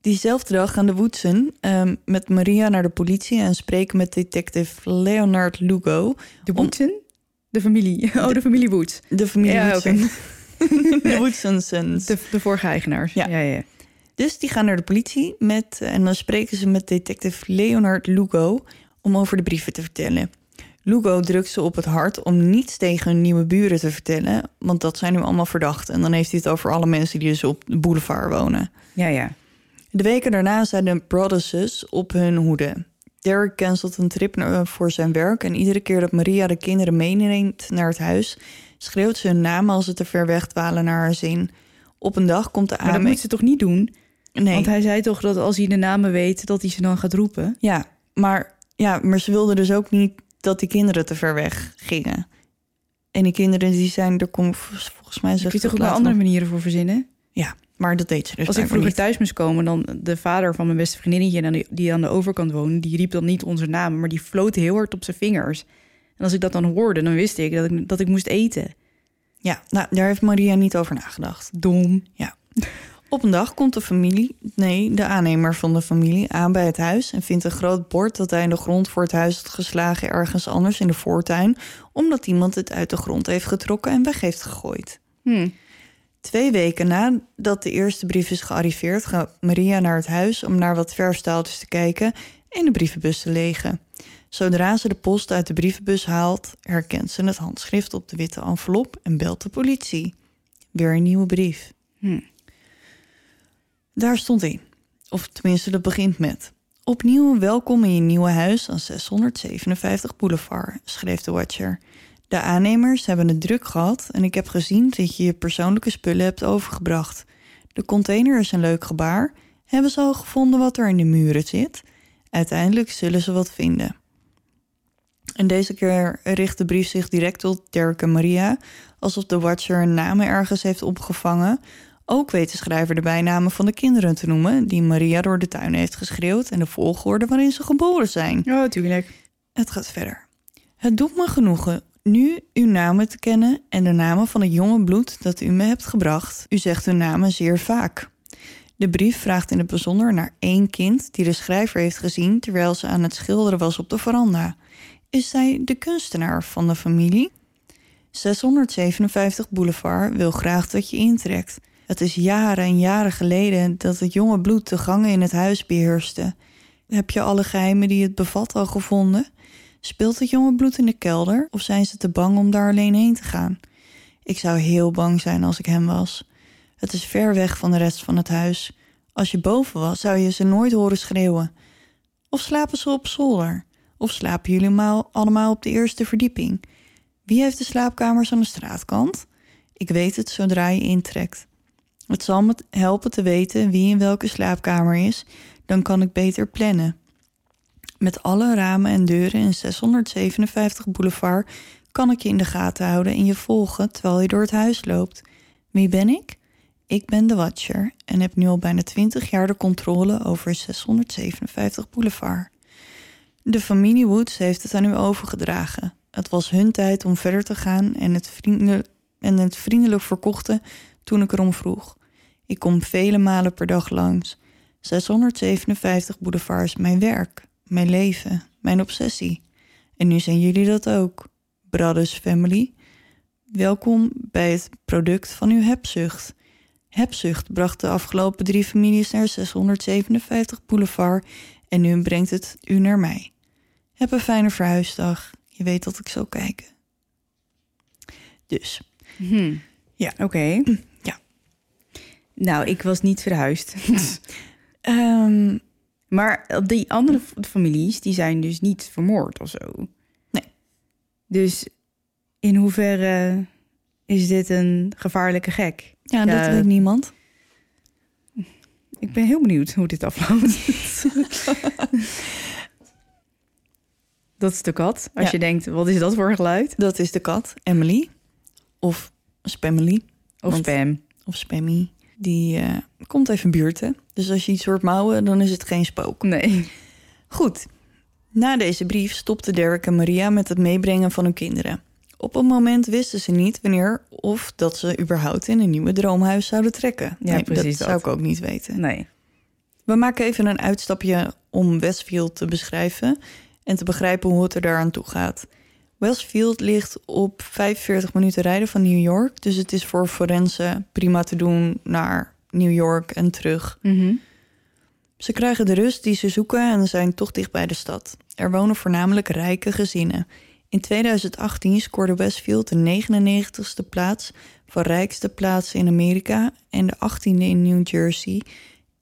Diezelfde dag gaan de Woodsen ehm, met Maria naar de politie en spreken met detective Leonard Lugo, De Om- Woodsen? De familie. Oh, de familie Woods. de familie Ja, Woodsen. de Woodsensons. De, de vorige eigenaars. Ja. ja, ja. Dus die gaan naar de politie met, en dan spreken ze met detective Leonard Lugo om over de brieven te vertellen. Lugo drukt ze op het hart om niets tegen hun nieuwe buren te vertellen, want dat zijn nu allemaal verdachten. En dan heeft hij het over alle mensen die dus op de boulevard wonen. Ja, ja. De weken daarna zijn de Brothers op hun hoede. Derek cancelt een trip naar- voor zijn werk en iedere keer dat Maria de kinderen meeneemt naar het huis, schreeuwt ze hun naam als ze te ver weg dwalen naar haar zin. Op een dag komt de Maar dat moet ze toch niet doen? Nee. Want hij zei toch dat als hij de namen weet, dat hij ze dan gaat roepen? Ja, maar, ja, maar ze wilden dus ook niet dat die kinderen te ver weg gingen. En die kinderen die zijn, er komt volgens mij kun je toch ook andere manieren voor verzinnen? Ja, maar dat deed ze dus Als ik vroeger niet. thuis moest komen, dan de vader van mijn beste vriendinnetje die aan de overkant woonde, die riep dan niet onze namen, maar die floot heel hard op zijn vingers. En als ik dat dan hoorde, dan wist ik dat ik, dat ik moest eten. Ja, nou, daar heeft Maria niet over nagedacht. Dom. Op een dag komt de familie, nee, de aannemer van de familie, aan bij het huis en vindt een groot bord dat hij in de grond voor het huis had geslagen ergens anders in de voortuin, omdat iemand het uit de grond heeft getrokken en weg heeft gegooid. Hm. Twee weken nadat de eerste brief is gearriveerd, gaat Maria naar het huis om naar wat verfstaaltjes te kijken en de brievenbus te legen. Zodra ze de post uit de brievenbus haalt, herkent ze het handschrift op de witte envelop en belt de politie. Weer een nieuwe brief. Hm. Daar stond in, of tenminste dat begint met. Opnieuw welkom in je nieuwe huis aan 657 Boulevard, schreef de Watcher. De aannemers hebben het druk gehad en ik heb gezien dat je je persoonlijke spullen hebt overgebracht. De container is een leuk gebaar. Hebben ze al gevonden wat er in de muren zit? Uiteindelijk zullen ze wat vinden. En deze keer richt de brief zich direct tot Derek en Maria, alsof de Watcher hun namen ergens heeft opgevangen. Ook weet de schrijver de bijnamen van de kinderen te noemen, die Maria door de tuin heeft geschreeuwd en de volgorde waarin ze geboren zijn. Oh, tuurlijk. Het gaat verder. Het doet me genoegen nu uw namen te kennen en de namen van het jonge bloed dat u me hebt gebracht. U zegt hun namen zeer vaak. De brief vraagt in het bijzonder naar één kind die de schrijver heeft gezien terwijl ze aan het schilderen was op de veranda. Is zij de kunstenaar van de familie? 657 Boulevard wil graag dat je intrekt. Het is jaren en jaren geleden dat het jonge bloed de gangen in het huis beheerste. Heb je alle geheimen die het bevat al gevonden? Speelt het jonge bloed in de kelder of zijn ze te bang om daar alleen heen te gaan? Ik zou heel bang zijn als ik hem was. Het is ver weg van de rest van het huis. Als je boven was, zou je ze nooit horen schreeuwen. Of slapen ze op zolder? Of slapen jullie allemaal op de eerste verdieping? Wie heeft de slaapkamers aan de straatkant? Ik weet het zodra je intrekt. Het zal me helpen te weten wie in welke slaapkamer is, dan kan ik beter plannen. Met alle ramen en deuren in 657 Boulevard kan ik je in de gaten houden en je volgen terwijl je door het huis loopt. Wie ben ik? Ik ben de Watcher en heb nu al bijna 20 jaar de controle over 657 Boulevard. De familie Woods heeft het aan u overgedragen. Het was hun tijd om verder te gaan en het, vriendelijk, en het vriendelijk verkochten toen ik erom vroeg. Ik kom vele malen per dag langs. 657 Boulevard is mijn werk, mijn leven, mijn obsessie. En nu zijn jullie dat ook. Brothers Family. Welkom bij het product van uw hebzucht. Hebzucht bracht de afgelopen drie families naar 657 Boulevard en nu brengt het u naar mij. Heb een fijne verhuisdag. Je weet dat ik zal kijken. Dus, Hm. Ja. Oké. Ja. Nou, ik was niet verhuisd. ehm, maar die andere families, die zijn dus niet vermoord of zo. Nee. Dus in hoeverre is dit een gevaarlijke gek? ja, Ja. dat weet niemand. Ik ben heel benieuwd hoe dit afloopt. dat is de kat. Als Ja. je denkt, wat is dat voor geluid? Dat is de kat, Emily. Of Spamily. Of Want- spam. Of Spammy. Die eh, komt even buurten. Dus als je iets hoort mouwen, dan is het geen spook. Nee. Goed. Na deze brief stopten Derek en Maria met het meebrengen van hun kinderen. Op een moment wisten ze niet wanneer of dat ze überhaupt in een nieuwe droomhuis zouden trekken. Ja, precies dat, dat. zou ik ook niet weten. Nee. We maken even een uitstapje om Westfield te beschrijven en te begrijpen hoe het er daaraan toe gaat. Westfield ligt op 45 minuten rijden van New York, dus het is voor forensen prima te doen naar New York en terug. Mhm. Ze krijgen de rust die ze zoeken en zijn toch dicht bij de stad. Er wonen voornamelijk rijke gezinnen. In 2018 scoorde Westfield de 99ste plaats van rijkste plaatsen in Amerika en de 18e in New Jersey.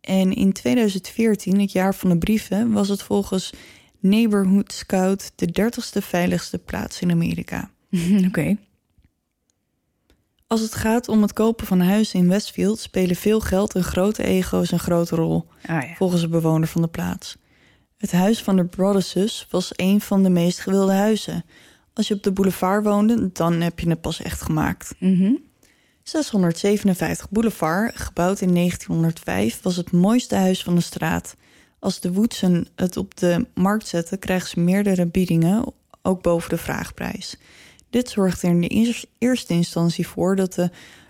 En in 2014, het jaar van de brieven, was het volgens Neighborhood Scout de 30ste veiligste plaats in Amerika. Oké. Als het gaat om het kopen van huizen in Westfield spelen veel geld en grote ego's een grote rol. Ah ja. volgens de bewoner van de plaats. Het huis van de Brothers was een van de meest gewilde huizen. Als je op de boulevard woonde, dan heb je het pas echt gemaakt. Mhm. 657 Boulevard, gebouwd in 1905, was het mooiste huis van de straat. Als de Woodsen het op de markt zetten, krijgen ze meerdere biedingen, ook boven de vraagprijs. Dit zorgde er in de eers- eerste instantie voor dat de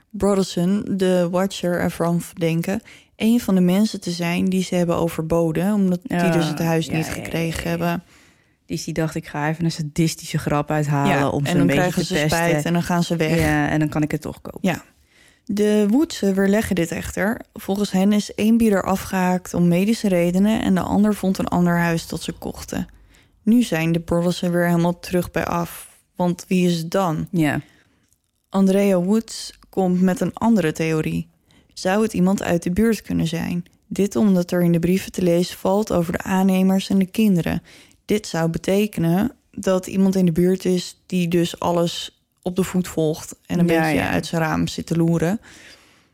Brotherson de Watcher ervan verdenken een van de mensen te zijn die ze hebben overboden, omdat die Ja, dus het huis ja, niet gekregen ja, hebben. Dus die dacht, ik ga even een sadistische grap uithalen om ze en een dan beetje krijgen te ze pesten. spijt en dan gaan ze weg. Ja, en dan kan ik het toch kopen. Ja. De Woodsen weerleggen dit echter. Volgens hen is één bieder afgehaakt om medische redenen en de ander vond een ander huis dat ze kochten. Nu zijn de Brothersen weer helemaal terug bij af. Want wie is het dan? Ja. Andrea Woods komt met een andere theorie. Zou het iemand uit de buurt kunnen zijn? Dit omdat er in de brieven te lezen valt over de aannemers en de kinderen. Dit zou betekenen dat iemand in de buurt is die dus alles op de voet volgt en een Ja, beetje ja. uit zijn raam zit te loeren.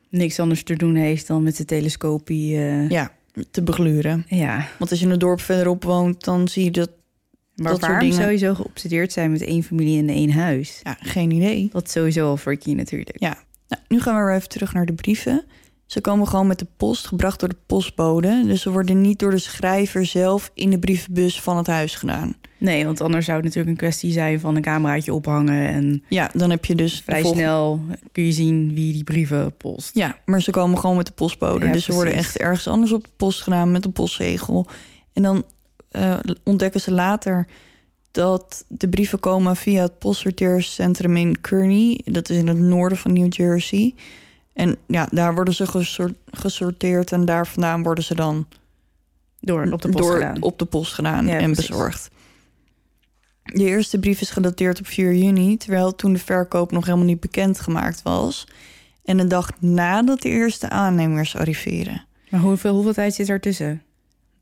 Niks anders te doen heeft dan met de telescopie. eh, Ja, te begluren. ja. Want als je een dorp verderop woont, dan zie je dat. Maar Dat waarom dingen. sowieso geobsedeerd zijn met één familie en één huis? Ja, geen idee. Dat is sowieso al freaky natuurlijk. Ja. Nou, nu gaan we weer even terug naar de brieven. Ze komen gewoon met de post, gebracht door de postbode. Dus ze worden niet door de schrijver zelf in de brievenbus van het huis gedaan. Nee, want anders zou het natuurlijk een kwestie zijn van een cameraatje ophangen. En Ja, dan heb je dus vrij volgende- snel kun je zien wie die brieven post. Ja, maar ze komen gewoon met de postbode. Ja, dus ze worden echt ergens anders op de post gedaan met een postzegel. En dan eh, ontdekken ze later dat de brieven komen via het postsorteercentrum in Kearney. Dat is in het noorden van New Jersey. En ja, daar worden ze gesor- gesorteerd en daar vandaan worden ze dan Door op de post door, gedaan. op de post gedaan Ja, en precies. bezorgd. De eerste brief is gedateerd op 4 juni, terwijl toen de verkoop nog helemaal niet bekendgemaakt was. En een dag nadat de eerste aannemers arriveren. Maar hoeveel, hoeveel tijd zit er tussen?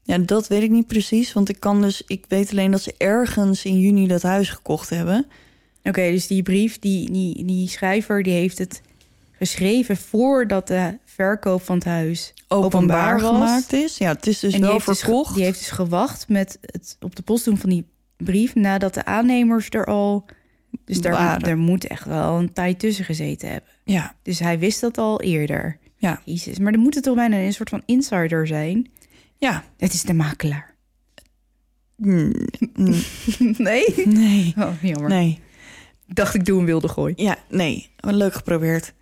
Ja, dat weet ik niet precies, want ik kan dus, ik weet alleen dat ze ergens in juni dat huis gekocht hebben. Oké, dus die brief, die, die, die schrijver, die heeft het geschreven voordat de verkoop van het huis Openbaar, gemaakt is. Ja, het is dus en die wel heeft, dus verkocht. die heeft dus gewacht met het op de post doen van die brief nadat de aannemers er al. Dus daar, daar moet echt wel een tijd tussen gezeten hebben. Ja, Dus hij wist dat al eerder. Ja. Jezus, maar dan moet het toch bijna een soort van insider zijn? ja. Het is de makelaar. Mm, Nee? nee, Oh, jammer. nee. Dacht ik doe een wilde gooi. Ja, nee. Leuk geprobeerd.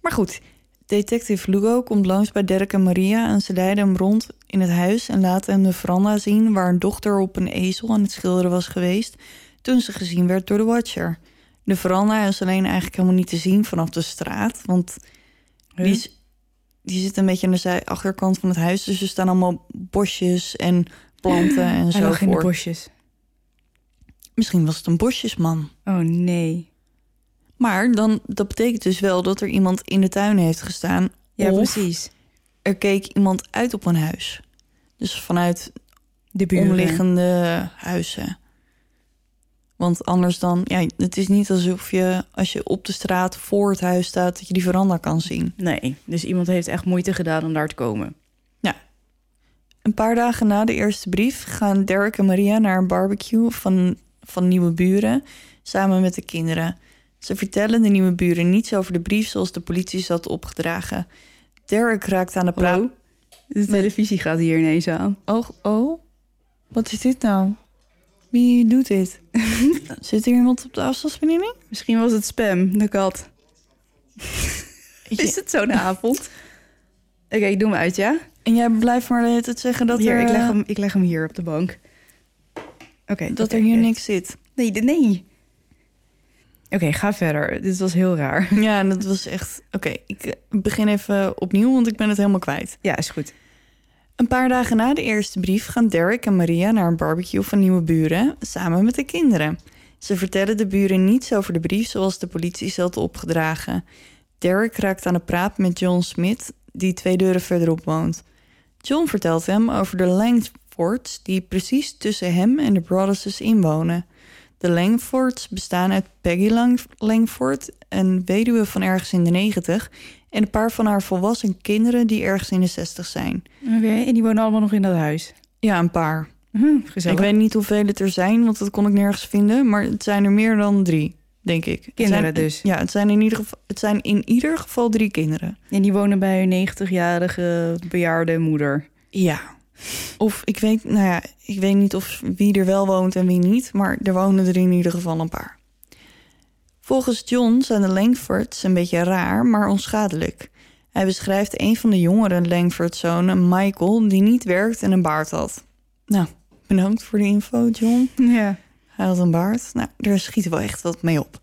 Maar goed, Detective Lugo komt langs bij Derek en Maria en ze leiden hem rond in het huis en laten hem de veranda zien waar een dochter op een ezel aan het schilderen was geweest toen ze gezien werd door de Watcher. De veranda is alleen eigenlijk helemaal niet te zien vanaf de straat, want die, is, die zit een beetje aan de zij achterkant van het huis, dus er staan allemaal bosjes en planten en Hij zo lag in de bosjes. Misschien was het een bosjesman. Oh nee. Maar dan, dat betekent dus wel dat er iemand in de tuin heeft gestaan. Ja, precies. er keek iemand uit op een huis. Dus vanuit De buren. omliggende huizen. Want anders dan, ja, het is niet alsof je als je op de straat voor het huis staat, dat je die veranda kan zien. Nee, dus iemand heeft echt moeite gedaan om daar te komen. Een paar dagen na de eerste brief gaan Derek en Maria naar een barbecue van, van nieuwe buren samen met de kinderen. Ze vertellen de nieuwe buren niets over de brief zoals de politie ze had opgedragen. Derek raakt aan de praat. De televisie gaat hier ineens aan. Oh, oh, wat is dit nou? Wie doet dit? Zit er iemand op de afstandsbediening? Misschien was het spam, de kat. Is het zo'n avond? Oké, ik doe hem uit, ja? En jij blijft maar tijd zeggen dat, hier, er, ik, leg eh, hem, ik leg hem hier op de bank. Oké. dat er hier niks zit. Nee, de- nee. Oké, ga verder. Dit was heel raar. Ja, dat was echt... Oké, ik eh, begin even opnieuw, want ik ben het helemaal kwijt. Ja, is goed. Een paar dagen na de eerste brief gaan Derek en Maria naar een barbecue van nieuwe buren samen met de kinderen. Ze vertellen de buren niets over de brief zoals de politie ze had opgedragen. Derek raakt aan de praat met John Smith, die twee deuren verderop woont. John vertelt hem over de Langfords die precies tussen hem en de Brothers inwonen. De Langfords bestaan uit Peggy Lang Langford, een weduwe van ergens in de negentig, en een paar van haar volwassen kinderen die ergens in de zestig zijn. Oké, en die wonen allemaal nog in dat huis. Ja, een paar. Hm, gezellig. Ik weet niet hoeveel het er zijn, want dat kon ik nergens vinden. Maar het zijn er meer dan drie, denk ik. Kinderen zijn- dus. Ja, het zijn, in ieder geval, het zijn in ieder geval drie kinderen. En die wonen bij hun 90-jarige bejaarde moeder. Ja. Of ik weet, nou ja, ik weet niet of wie er wel woont en wie niet. Maar er wonen er in ieder geval een paar. Volgens John zijn de Langfords een beetje raar, maar onschadelijk. Hij beschrijft een van de jongere Langford-zonen, Michael, die niet werkt en een baard had. Nou, bedankt voor de info, John. Ja. Hij had een baard. Nou, daar schiet wel echt wat mee op.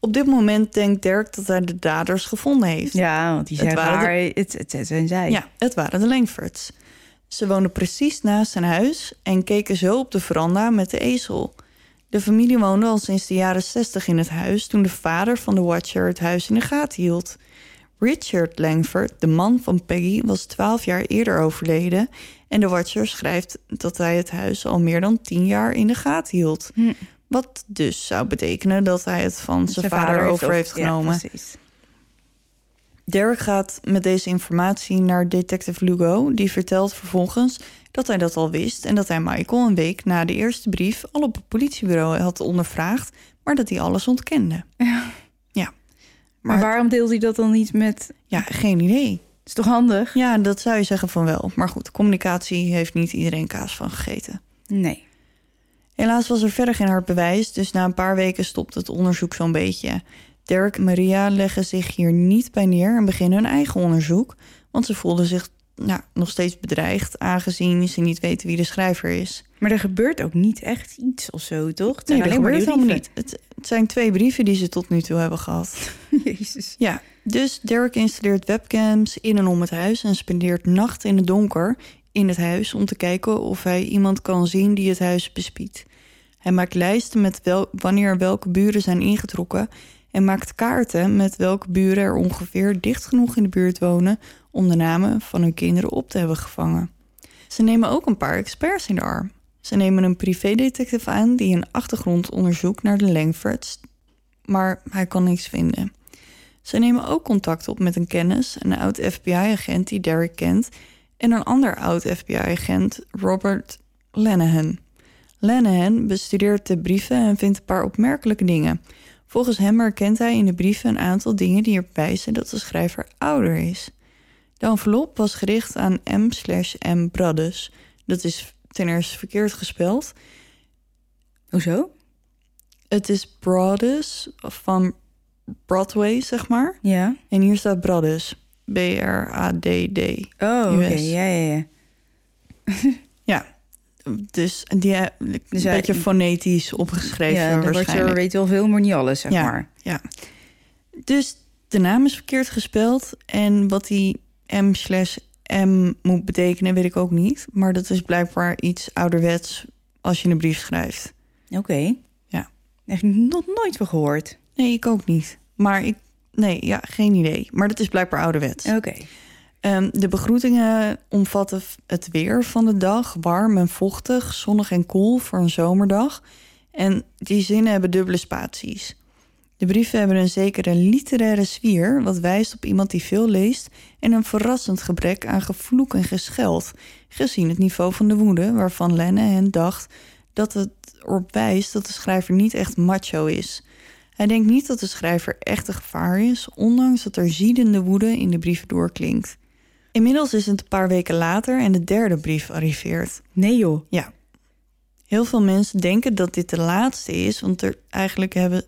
Op dit moment denkt Dirk dat hij de daders gevonden heeft. Ja, want die Het zijn waren de- raar. Het, het, het zijn zij. Ja, het waren de Langfords. Ze woonden precies naast zijn huis en keken zo op de veranda met de ezel. De familie woonde al sinds de jaren 60 in het huis toen de vader van de Watcher het huis in de gaten hield. Richard Langford, de man van Peggy, was 12 jaar eerder overleden en de Watcher schrijft dat hij het huis al meer dan 10 jaar in de gaten hield. Hm. Wat dus zou betekenen dat hij het van zijn, vader, over heeft ja, genomen. precies. Derek gaat met deze informatie naar detective Lugo. Die vertelt vervolgens dat hij dat al wist... en dat hij Michael een week na de eerste brief... al op het politiebureau had ondervraagd... maar dat hij alles ontkende. Ja. Ja. Maar, Maar, waarom deelt hij dat dan niet met... ja, geen idee. is toch handig? Ja, dat zou je zeggen van wel. Maar goed, communicatie heeft niet iedereen kaas van gegeten. Nee. Helaas was er verder geen hard bewijs, dus na een paar weken stopt het onderzoek zo'n beetje. Derek en Maria leggen zich hier niet bij neer en beginnen hun eigen onderzoek, want ze voelden zich nou, nog steeds bedreigd, aangezien ze niet weten wie de schrijver is. Maar er gebeurt ook niet echt iets of zo, toch? Nee, dat gebeurt helemaal niet. Het, het zijn twee brieven die ze tot nu toe hebben gehad. Jezus. Ja, dus Derek installeert webcams in en om het huis en spendeert nachten in het donker in het huis om te kijken of hij iemand kan zien die het huis bespiedt. Hij maakt lijsten met wel, wanneer welke buren zijn ingetrokken en maakt kaarten met welke buren er ongeveer dicht genoeg in de buurt wonen om de namen van hun kinderen op te hebben gevangen. Ze nemen ook een paar experts in de arm. Ze nemen een privédetective aan die een achtergrondonderzoek naar de Langfords, maar hij kan niks vinden. Ze nemen ook contact op met een kennis, een oud FBI-agent die Derek kent, en een ander oud FBI-agent, Robert Lanahan. Lanahan bestudeert de brieven en vindt een paar opmerkelijke dingen. Volgens hem herkent hij in de brieven een aantal dingen die erop wijzen dat de schrijver ouder is. De envelop was gericht aan M/M Brothers. Dat is ten eerste verkeerd gespeld. Hoezo? Het is Brothers van Broadway, zeg maar. Ja. En hier staat Brothers. B-R-A-D-D. Oh, oké. Ja, ja, ja. Dus die eh, een Dus hij- beetje fonetisch opgeschreven ja, waarschijnlijk. weet wel veel, maar niet alles, zeg Ja. maar. Dus de naam is verkeerd gespeld. En wat die M slash M moet betekenen, weet ik ook niet. Maar dat is blijkbaar iets ouderwets als je een brief schrijft. Oké. Ja. Echt nog nooit van gehoord. Nee, ik ook niet. Maar ik, nee, ja, geen idee. Maar dat is blijkbaar ouderwets. Oké. Ehm, de begroetingen omvatten het weer van de dag. Warm en vochtig, zonnig en koel voor een zomerdag. En die zinnen hebben dubbele spaties. De brieven hebben een zekere literaire sfeer... wat wijst op iemand die veel leest... en een verrassend gebrek aan gevloek en gescheld... gezien het niveau van de woede... waarvan Lenne hen dacht dat het erop wijst... dat de schrijver niet echt macho is... Hij denkt niet dat de schrijver echt een gevaar is, ondanks dat er ziedende woede in de brieven doorklinkt. Inmiddels is het een paar weken later en de derde brief arriveert. Nee joh. Ja. Heel veel mensen denken dat dit de laatste is, want er eigenlijk hebben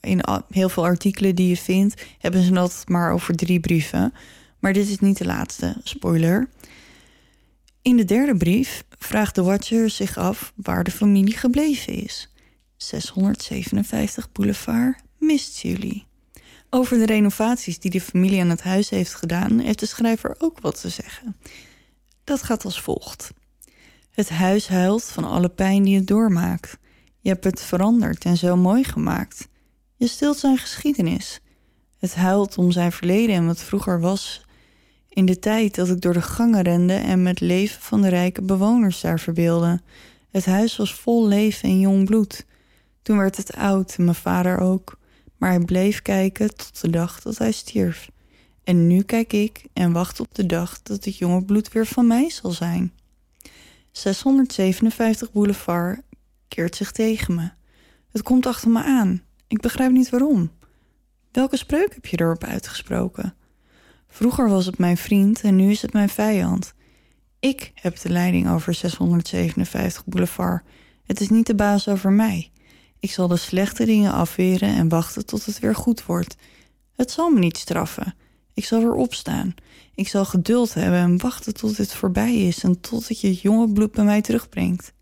in heel veel artikelen die je vindt, hebben ze dat maar over drie brieven. Maar dit is niet de laatste, spoiler. In de derde brief vraagt de Watcher zich af waar de familie gebleven is. 657 Boulevard mist jullie. Over de renovaties die de familie aan het huis heeft gedaan, heeft de schrijver ook wat te zeggen. Dat gaat als volgt. Het huis huilt van alle pijn die het doormaakt. Je hebt het veranderd en zo mooi gemaakt. Je stilt zijn geschiedenis. Het huilt om zijn verleden en wat vroeger was. In de tijd dat ik door de gangen rende en me het leven van de rijke bewoners daar verbeelde. Het huis was vol leven en jong bloed. Toen werd het oud en mijn vader ook. Maar hij bleef kijken tot de dag dat hij stierf. En nu kijk ik en wacht op de dag dat het jonge bloed weer van mij zal zijn. 657 Boulevard keert zich tegen me. Het komt achter me aan. Ik begrijp niet waarom. Welke spreuk heb je erop uitgesproken? Vroeger was het mijn vriend en nu is het mijn vijand. Ik heb de leiding over 657 Boulevard. Het is niet de baas over mij. Ik zal de slechte dingen afweren en wachten tot het weer goed wordt. Het zal me niet straffen. Ik zal weer opstaan. Ik zal geduld hebben en wachten tot dit voorbij is en tot het je jonge bloed bij mij terugbrengt.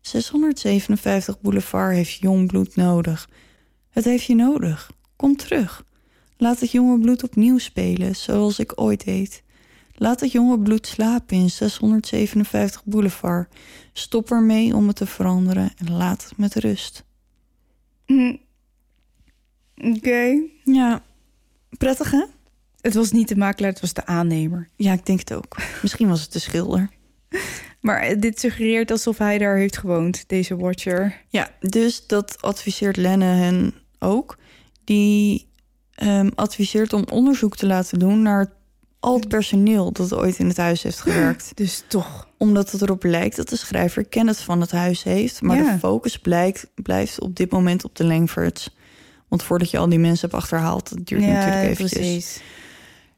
657 Boulevard heeft jong bloed nodig. Het heeft je nodig. Kom terug. Laat het jonge bloed opnieuw spelen, zoals ik ooit deed. Laat het jonge bloed slapen in 657 Boulevard. Stop ermee om het te veranderen en laat het met rust. Hm. Oké. Ja, prettig hè? Het was niet de makelaar, het was de aannemer. Ja, ik denk het ook. Misschien was het de schilder. Maar eh, dit suggereert alsof hij daar heeft gewoond, deze Watcher. Ja, dus dat adviseert Lenne hen ook. Die ehm, adviseert om onderzoek te laten doen naar al het personeel dat ooit in het huis heeft gewerkt. Dus toch. Omdat het erop lijkt dat de schrijver kennis van het huis heeft. Maar Ja. de focus blijkt, blijft op dit moment op de Langfords. Want voordat je al die mensen hebt achterhaald, dat duurt natuurlijk eventjes. precies.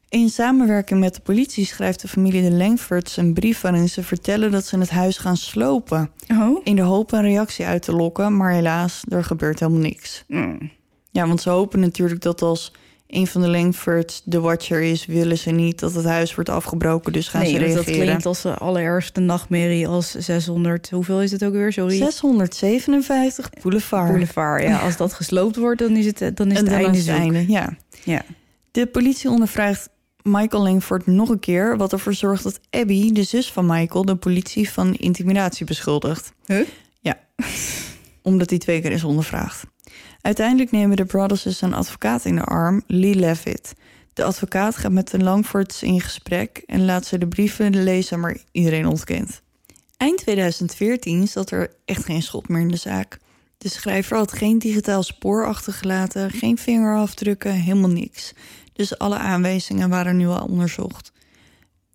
In samenwerking met de politie schrijft de familie de Langfords een brief waarin ze vertellen dat ze het huis gaan slopen. Oh? In de hoop een reactie uit te lokken, maar helaas, er gebeurt helemaal niks. Mm. Ja, want ze hopen natuurlijk dat als een van de Langfords de Watcher is, willen ze niet dat het huis wordt afgebroken, dus gaan Nee, ze reageren. dat klinkt als de allerergste nachtmerrie als 600... Hoeveel is het ook weer? Sorry. 657 Boulevard. Boulevard. Ja, als dat gesloopt wordt, dan is het, dan is En het dan einde is het zoek. einde, ja. Ja. De politie ondervraagt Michael Langford nog een keer... wat ervoor zorgt dat Abby, de zus van Michael... de politie van intimidatie beschuldigt. Huh? Ja, omdat hij twee keer is ondervraagd. Uiteindelijk nemen de Brothers een advocaat in de arm, Lee Levitt. De advocaat gaat met de Langfords in gesprek... en laat ze de brieven lezen, maar iedereen ontkent. Eind 2014 zat er echt geen schot meer in de zaak. De schrijver had geen digitaal spoor achtergelaten, geen vingerafdrukken, helemaal niks. Dus alle aanwijzingen waren nu al onderzocht.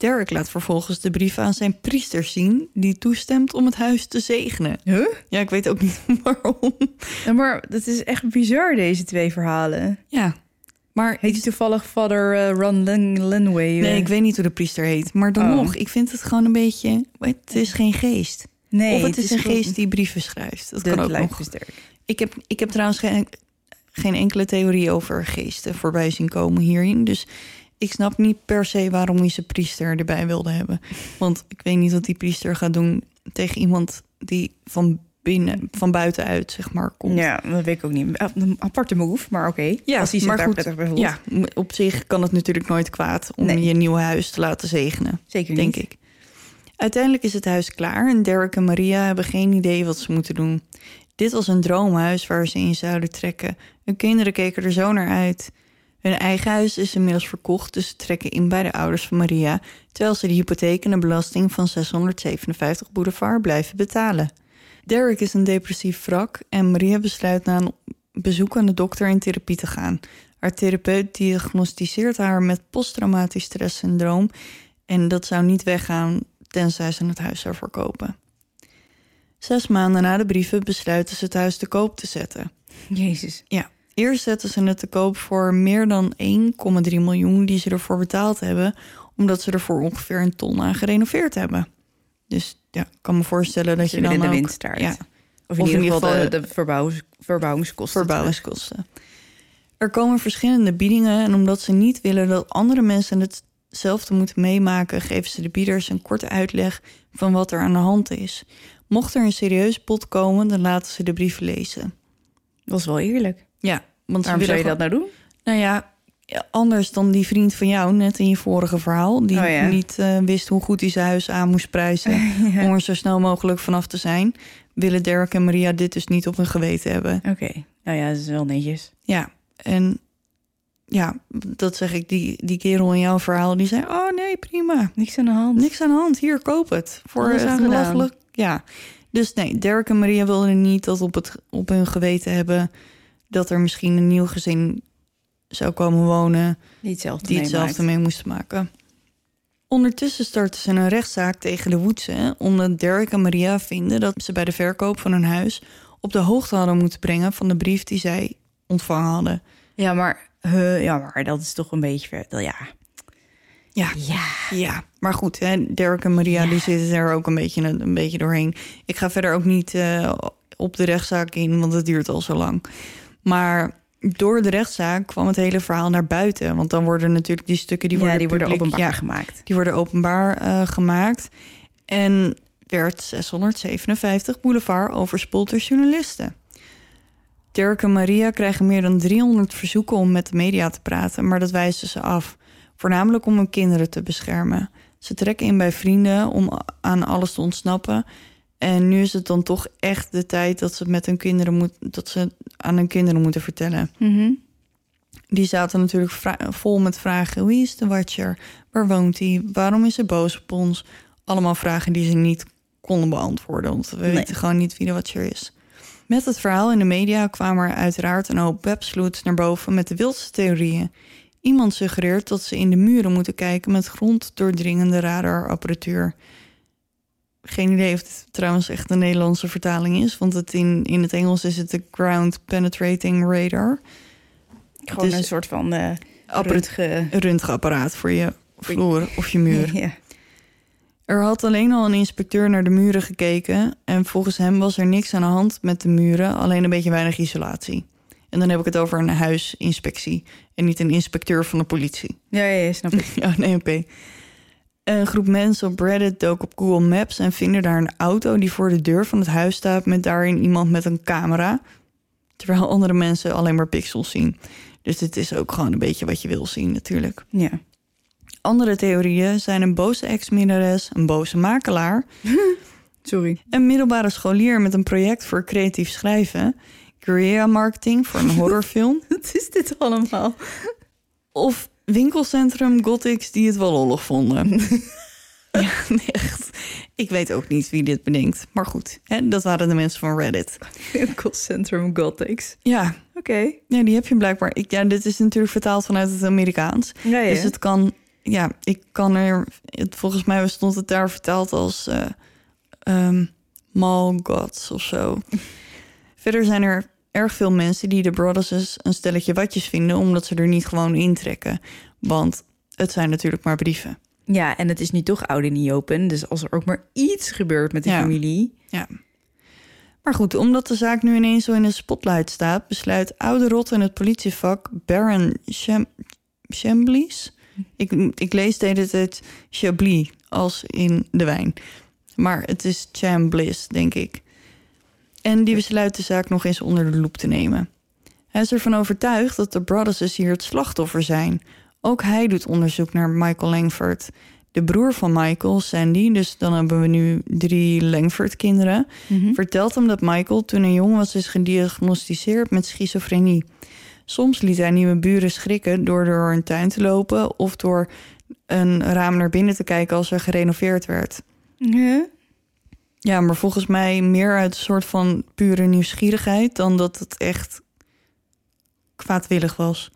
Derek laat vervolgens de brief aan zijn priester zien, die toestemt om het huis te zegenen. Huh? Ja, ik weet ook niet waarom. Ja, maar dat is echt bizar, deze twee verhalen. Ja, maar Heet hij toevallig vader eh, Ron Lin Linway? nee, eh? ik weet niet hoe de priester heet. Maar dan Oh. nog, ik vind het gewoon een beetje. Het is geen geest. nee, of het, is een geest die brieven schrijft. Dat kan ook nog. Ik heb, ik heb trouwens geen, geen enkele theorie over geesten voorbij zien komen hierin. Dus ik snap niet per se waarom hij zijn priester erbij wilde hebben. Want ik weet niet wat die priester gaat doen tegen iemand die van binnen, van buitenuit, zeg maar, komt. Ja, dat weet ik ook niet. Een aparte move, maar oké. Ja, Als hij zich maar daar goed, prettig bij voelt. Ja, op zich kan het natuurlijk nooit kwaad om Nee. je nieuwe huis te laten zegenen. Zeker denk ik. Uiteindelijk is het huis klaar en Derek en Maria hebben geen idee wat ze moeten doen. Dit was een droomhuis waar ze in zouden trekken. Hun kinderen keken er zo naar uit. Hun eigen huis is inmiddels verkocht, dus ze trekken in bij de ouders van Maria, terwijl ze de hypotheek en de belasting van 657 Boulevard blijven betalen. Derek is een depressief wrak en Maria besluit na een bezoek aan de dokter in therapie te gaan. Haar therapeut diagnosticeert haar met posttraumatisch stresssyndroom en dat zou niet weggaan tenzij ze het huis zou verkopen. Zes maanden na de brieven besluiten ze het huis te koop te zetten. Jezus. Ja, eerst zetten ze het te koop voor meer dan 1,3 miljoen die ze ervoor betaald hebben, omdat ze er voor ongeveer een ton aan gerenoveerd hebben. Dus ja, ik kan me voorstellen dat Ze je dan willen de winst eruit. Ja, Of in ieder geval de, de de verbouwings, verbouwingskosten. verbouwingskosten. Er komen verschillende biedingen en omdat ze niet willen dat andere mensen hetzelfde moeten meemaken, geven ze de bieders een korte uitleg van wat er aan de hand is. Mocht er een serieus bod komen, dan laten ze de brief lezen. Dat is wel eerlijk. Ja, want Waarom zou je dat nou doen? Nou ja, anders dan die vriend van jou net in je vorige verhaal, die Oh ja. niet eh, wist hoe goed hij zijn huis aan moest prijzen om er zo snel mogelijk vanaf te zijn, willen Derek en Maria dit dus niet op hun geweten hebben. Oké. Nou ja, dat is wel netjes. Ja, en ja, dat zeg ik, die, die kerel in jouw verhaal, die zei, oh nee, prima, Niks aan de hand. niks aan de hand, hier, koop het. Voor belachelijk. Ja, dus nee, Derek en Maria wilden niet dat op, het, op hun geweten hebben dat er misschien een nieuw gezin zou komen wonen Die hetzelfde die hetzelfde mee moesten maken. Ondertussen starten ze een rechtszaak tegen de Woodsen... omdat Derek en Maria vinden dat ze bij de verkoop van hun huis... op de hoogte hadden moeten brengen van de brief die zij ontvangen hadden. Ja, maar, ja, maar dat is toch een beetje Ja. Ja, Ja. ja. maar goed, hè, Derek en Maria die zitten er ook een beetje, een, een beetje doorheen. Ik ga verder ook niet eh, op de rechtszaak in, want het duurt al zo lang. Maar door de rechtszaak kwam het hele verhaal naar buiten. Want dan worden natuurlijk die stukken die worden, ja, die worden publiek- openbaar ja, gemaakt. Die worden openbaar eh, gemaakt. En werd 657 Boulevard overspoeld door journalisten. Dirk en Maria krijgen meer dan 300 verzoeken om met de media te praten, maar dat wijzen ze af. Voornamelijk om hun kinderen te beschermen. Ze trekken in bij vrienden om aan alles te ontsnappen. En nu is het dan toch echt de tijd dat ze, met hun kinderen moet, dat ze aan hun kinderen moeten vertellen. Mhm. Die zaten natuurlijk vol met vragen. Wie is de Watcher? Waar woont hij? Waarom is hij boos op ons? Allemaal vragen die ze niet konden beantwoorden. Want we Nee. weten gewoon niet wie de Watcher is. Met het verhaal in de media kwamen er uiteraard een hoop websloots naar boven met de wildste theorieën. Iemand suggereert dat ze in de muren moeten kijken met gronddoordringende radarapparatuur. Geen idee of het trouwens echt een Nederlandse vertaling is, want het in, in het Engels is het de Ground Penetrating Radar. Gewoon Dus- een soort van uh, röntgenapparaat voor je vloer of je muur. Ja. Er had alleen al een inspecteur naar de muren gekeken en volgens hem was er niks aan de hand met de muren, alleen een beetje weinig isolatie. En dan heb ik het over een huisinspectie en niet een inspecteur van de politie. Ja, ja, ja, snap ik. Ja, een EMP. Een groep mensen op Reddit dook op Google Maps en vinden daar een auto die voor de deur van het huis staat met daarin iemand met een camera. Terwijl andere mensen alleen maar pixels zien. Dus dit is ook gewoon een beetje wat je wil zien natuurlijk. Ja. Andere theorieën zijn een boze ex-minnares, een boze makelaar, Sorry. een middelbare scholier met een project voor creatief schrijven, guerrilla marketing voor een horrorfilm Wat is dit allemaal? of winkelcentrum gothics die het wel lollig vonden. ja, nee, echt. Ik weet ook niet wie dit bedenkt. Maar goed, hè, dat waren de mensen van Reddit. Winkelcentrum Gothics. Ja, Oké. ja die heb je blijkbaar. Ik, ja, dit is natuurlijk vertaald vanuit het Amerikaans. Ja, ja. Dus het kan, ja, ik kan er, het, volgens mij stond het daar vertaald als eh ehm, Mall Gods of zo. Verder zijn er erg veel mensen die de Brothers een stelletje watjes vinden, omdat ze er niet gewoon intrekken. Want het zijn natuurlijk maar brieven. Ja, en het is nu toch oud en niet open. Dus als er ook maar iets gebeurt met de Ja. familie... Ja. Maar goed, omdat de zaak nu ineens zo in de spotlight staat, besluit oude rot in het politievak Baron Cham Chamblies Ik, ik lees de hele tijd Chablis als in de wijn. Maar het is Chambliss, denk ik. En die besluit de zaak nog eens onder de loep te nemen. Hij is ervan overtuigd dat de Brothers hier het slachtoffer zijn. Ook hij doet onderzoek naar Michael Langford. De broer van Michael, Sandy, dus dan hebben we nu drie Langford-kinderen... Mhm. vertelt hem dat Michael toen hij jong was is gediagnosticeerd met schizofrenie. Soms liet hij nieuwe buren schrikken door door een tuin te lopen... of door een raam naar binnen te kijken als er gerenoveerd werd. Ja, maar volgens mij meer uit een soort van pure nieuwsgierigheid... dan dat het echt kwaadwillig was.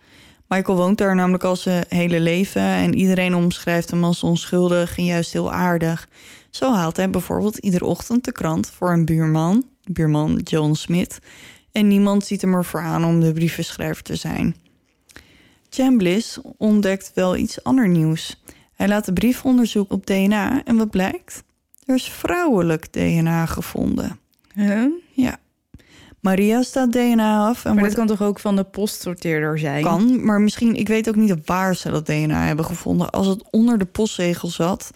Michael woont daar namelijk al zijn hele leven... en iedereen omschrijft hem als onschuldig en juist heel aardig. Zo haalt hij bijvoorbeeld iedere ochtend de krant voor een buurman... buurman John Smith... en niemand ziet hem ervoor aan om de brievenschrijver te zijn. Chambliss ontdekt wel iets ander nieuws. Hij laat de brief onderzoeken op DNA en wat blijkt? Er is vrouwelijk DNA gevonden. Huh? Ja. Maria staat DNA af en Maar wordt kan toch ook van de postsorteerder zijn? kan, maar misschien, ik weet ook niet waar ze dat DNA hebben gevonden. Als het onder de postzegel zat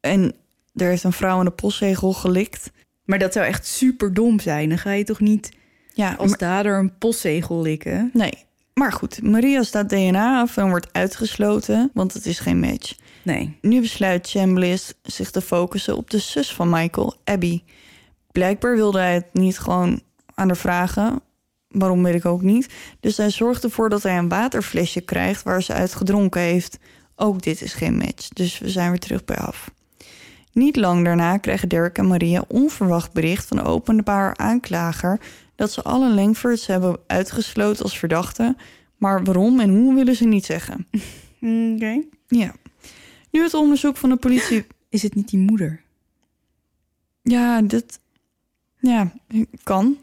en er heeft een vrouw aan de postzegel gelikt. Maar dat zou echt super dom zijn. Dan ga je toch niet Ja, als maar- dader een postzegel likken? nee. Maar goed, Maria staat DNA af en wordt uitgesloten, want het is geen match. Nee. Nu besluit Chambliss zich te focussen op de zus van Michael, Abby. Blijkbaar wilde hij het niet gewoon aan haar vragen. Waarom weet ik ook niet. Dus hij zorgt ervoor dat hij een waterflesje krijgt waar ze uit gedronken heeft. Ook dit is geen match, dus we zijn weer terug bij af. Niet lang daarna krijgen Dirk en Maria onverwacht bericht van de openbaar aanklager dat ze alle Langfords hebben uitgesloten als verdachten. Maar waarom en hoe willen ze niet zeggen. Oké. Ja. Nu het onderzoek van de politie Is het niet die moeder? Ja, dat. Ja, kan.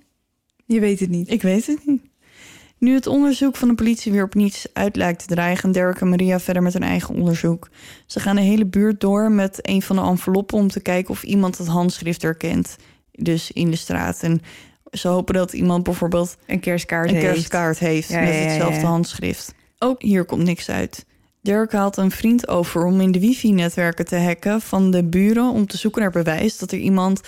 Je weet het niet. Ik weet het niet. Nu het onderzoek van de politie weer op niets uit lijkt te dreigen, gaan Derek en Maria verder met hun eigen onderzoek. Ze gaan de hele buurt door met een van de enveloppen om te kijken of iemand het handschrift herkent. Dus in de straat. En ze hopen dat iemand bijvoorbeeld Een kerstkaart een heeft. kerstkaart heeft Ja, met ja, hetzelfde ja. handschrift. Ook hier komt niks uit. Dirk haalt een vriend over om in de wifi-netwerken te hacken van de buren om te zoeken naar bewijs dat er iemand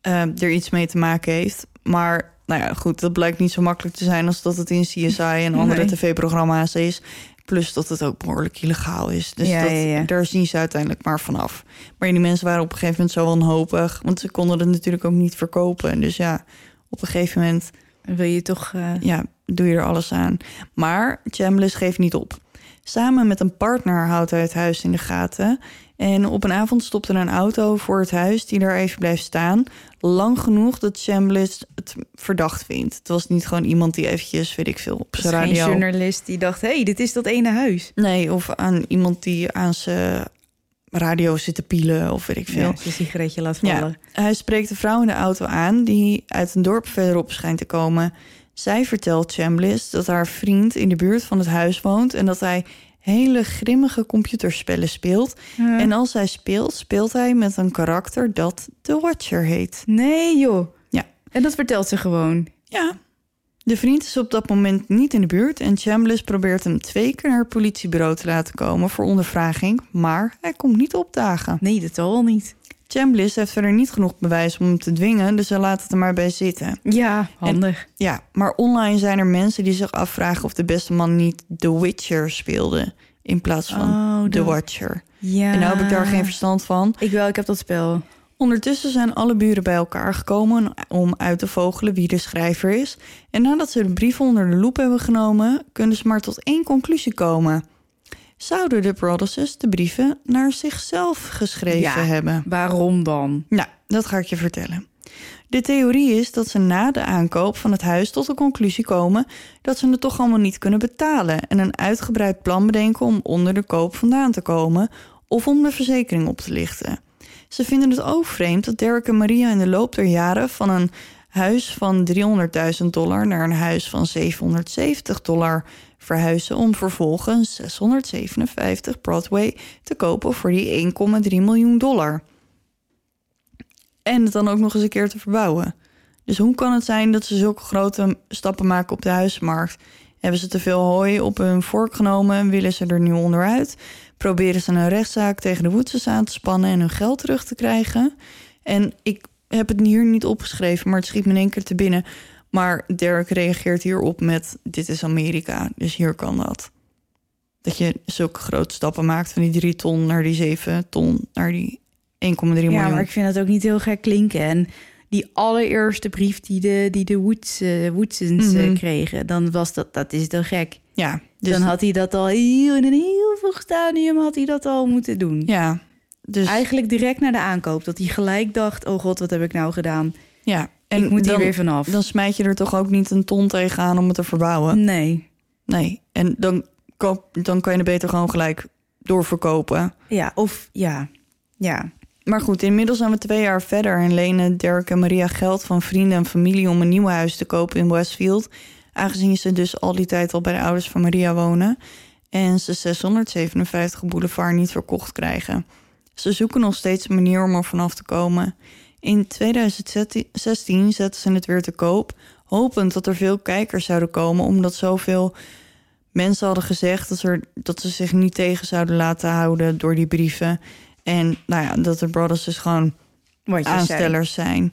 eh, er iets mee te maken heeft. Maar nou ja, goed, dat blijkt niet zo makkelijk te zijn als dat het in CSI en andere Nee. tv-programma's is. Plus dat het ook behoorlijk illegaal is. Dus Ja, dat, ja, ja. daar zien ze uiteindelijk maar vanaf. Maar die mensen waren op een gegeven moment zo wanhopig. Want ze konden het natuurlijk ook niet verkopen. Dus ja, op een gegeven moment Wil je toch... eh, ja, doe je er alles aan. Maar Chambliss geeft niet op. Samen met een partner houdt hij het huis in de gaten. En op een avond stopt er een auto voor het huis die daar even blijft staan. Lang genoeg dat Chambliss het verdacht vindt. Het was niet gewoon iemand die eventjes, weet ik veel, op zijn geen radio... journalist die dacht... hé, hey, dit is dat ene huis. Nee, of aan iemand die aan zijn radio zit te pielen of weet ik veel. Ja, zijn sigaretje laat Ja, vallen. hij spreekt de vrouw in de auto aan die uit een dorp verderop schijnt te komen. Zij vertelt Chambliss dat haar vriend in de buurt van het huis woont en dat hij hele grimmige computerspellen speelt. Ja. En als hij speelt, speelt hij met een karakter dat The Watcher heet. Nee, joh. Ja. En dat vertelt ze gewoon. Ja. De vriend is op dat moment niet in de buurt en Chambliss probeert hem twee keer naar het politiebureau te laten komen voor ondervraging, maar hij komt niet opdagen. Nee, dat zal wel niet. Chambliss heeft verder niet genoeg bewijs om hem te dwingen, dus hij laat het er maar bij zitten. Ja, handig. Ja, maar online zijn er mensen die zich afvragen of de beste man niet The Witcher speelde in plaats van Oh, The Watcher. Ja. En nou heb ik daar geen verstand van. Ik wel, ik heb dat spel. Ondertussen zijn alle buren bij elkaar gekomen om uit te vogelen wie de schrijver is. En nadat ze de brieven onder de loep hebben genomen, kunnen ze maar tot één conclusie komen. Zouden de Brothers de brieven naar zichzelf geschreven Ja. hebben? Waarom dan? Nou, dat ga ik je vertellen. De theorie is dat ze na de aankoop van het huis tot de conclusie komen dat ze het toch allemaal niet kunnen betalen en een uitgebreid plan bedenken om onder de koop vandaan te komen of om de verzekering op te lichten. Ze vinden het ook vreemd dat Derek en Maria in de loop der jaren van een huis van 300.000 dollar naar een huis van 770 dollar verhuizen om vervolgens 657 Broadway te kopen voor die 1,3 miljoen dollar. En het dan ook nog eens een keer te verbouwen. Dus hoe kan het zijn dat ze zulke grote stappen maken op de huismarkt Hebben ze te veel hooi op hun vork genomen en willen ze er nu onderuit? Proberen ze een rechtszaak tegen de Woodses aan te spannen en hun geld terug te krijgen? En ik heb het hier niet opgeschreven, maar het schiet me in één keer te binnen. Maar Derek reageert hierop met: Dit is Amerika, dus hier kan dat. Dat je zulke grote stappen maakt van die drie ton naar die zeven ton naar die 1,3 miljoen. Ja, maar ik vind dat ook niet heel gek klinken. En die allereerste brief die de, die de Woods, eh, Woodsens eh, Mhm. kregen, dan was dat, dat is toch gek. ja, dus, dan had hij dat al heel, in een heel vroeg stadium had hij dat al moeten doen. ja, dus Eigenlijk direct na de aankoop, dat hij gelijk dacht, oh god, wat heb ik nou gedaan? ja. En ik moet hier dan, weer vanaf. dan smijt je er toch ook niet een ton tegenaan om het te verbouwen. Nee. Nee, en dan, koop, dan kan je het beter gewoon gelijk doorverkopen. Ja, of ja. Ja. Maar goed, inmiddels zijn we twee jaar verder en lenen Dirk en Maria geld van vrienden en familie om een nieuw huis te kopen in Westfield. Aangezien ze dus al die tijd al bij de ouders van Maria wonen en ze 657 Boulevard niet verkocht krijgen. Ze zoeken nog steeds een manier om er vanaf te komen. In 2016 zetten ze het weer te koop, hopend dat er veel kijkers zouden komen, omdat zoveel mensen hadden gezegd dat, er, dat ze zich niet tegen zouden laten houden door die brieven. En nou ja, dat de Brothers dus gewoon zei. aanstellers zijn.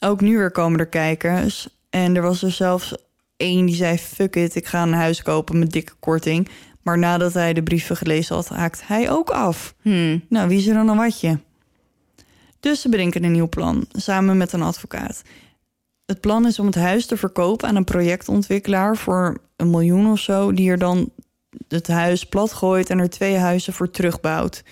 Ook nu weer komen er kijkers. En er was er zelfs één die zei: Fuck it, ik ga een huis kopen met dikke korting. Maar nadat hij de brieven gelezen had, haakt hij ook af. Hmm. Nou, wie is er dan een watje? Dus ze bedenken een nieuw plan, samen met een advocaat. Het plan is om het huis te verkopen aan een projectontwikkelaar voor een miljoen of zo, die er dan het huis plat gooit en er twee huizen voor terugbouwt.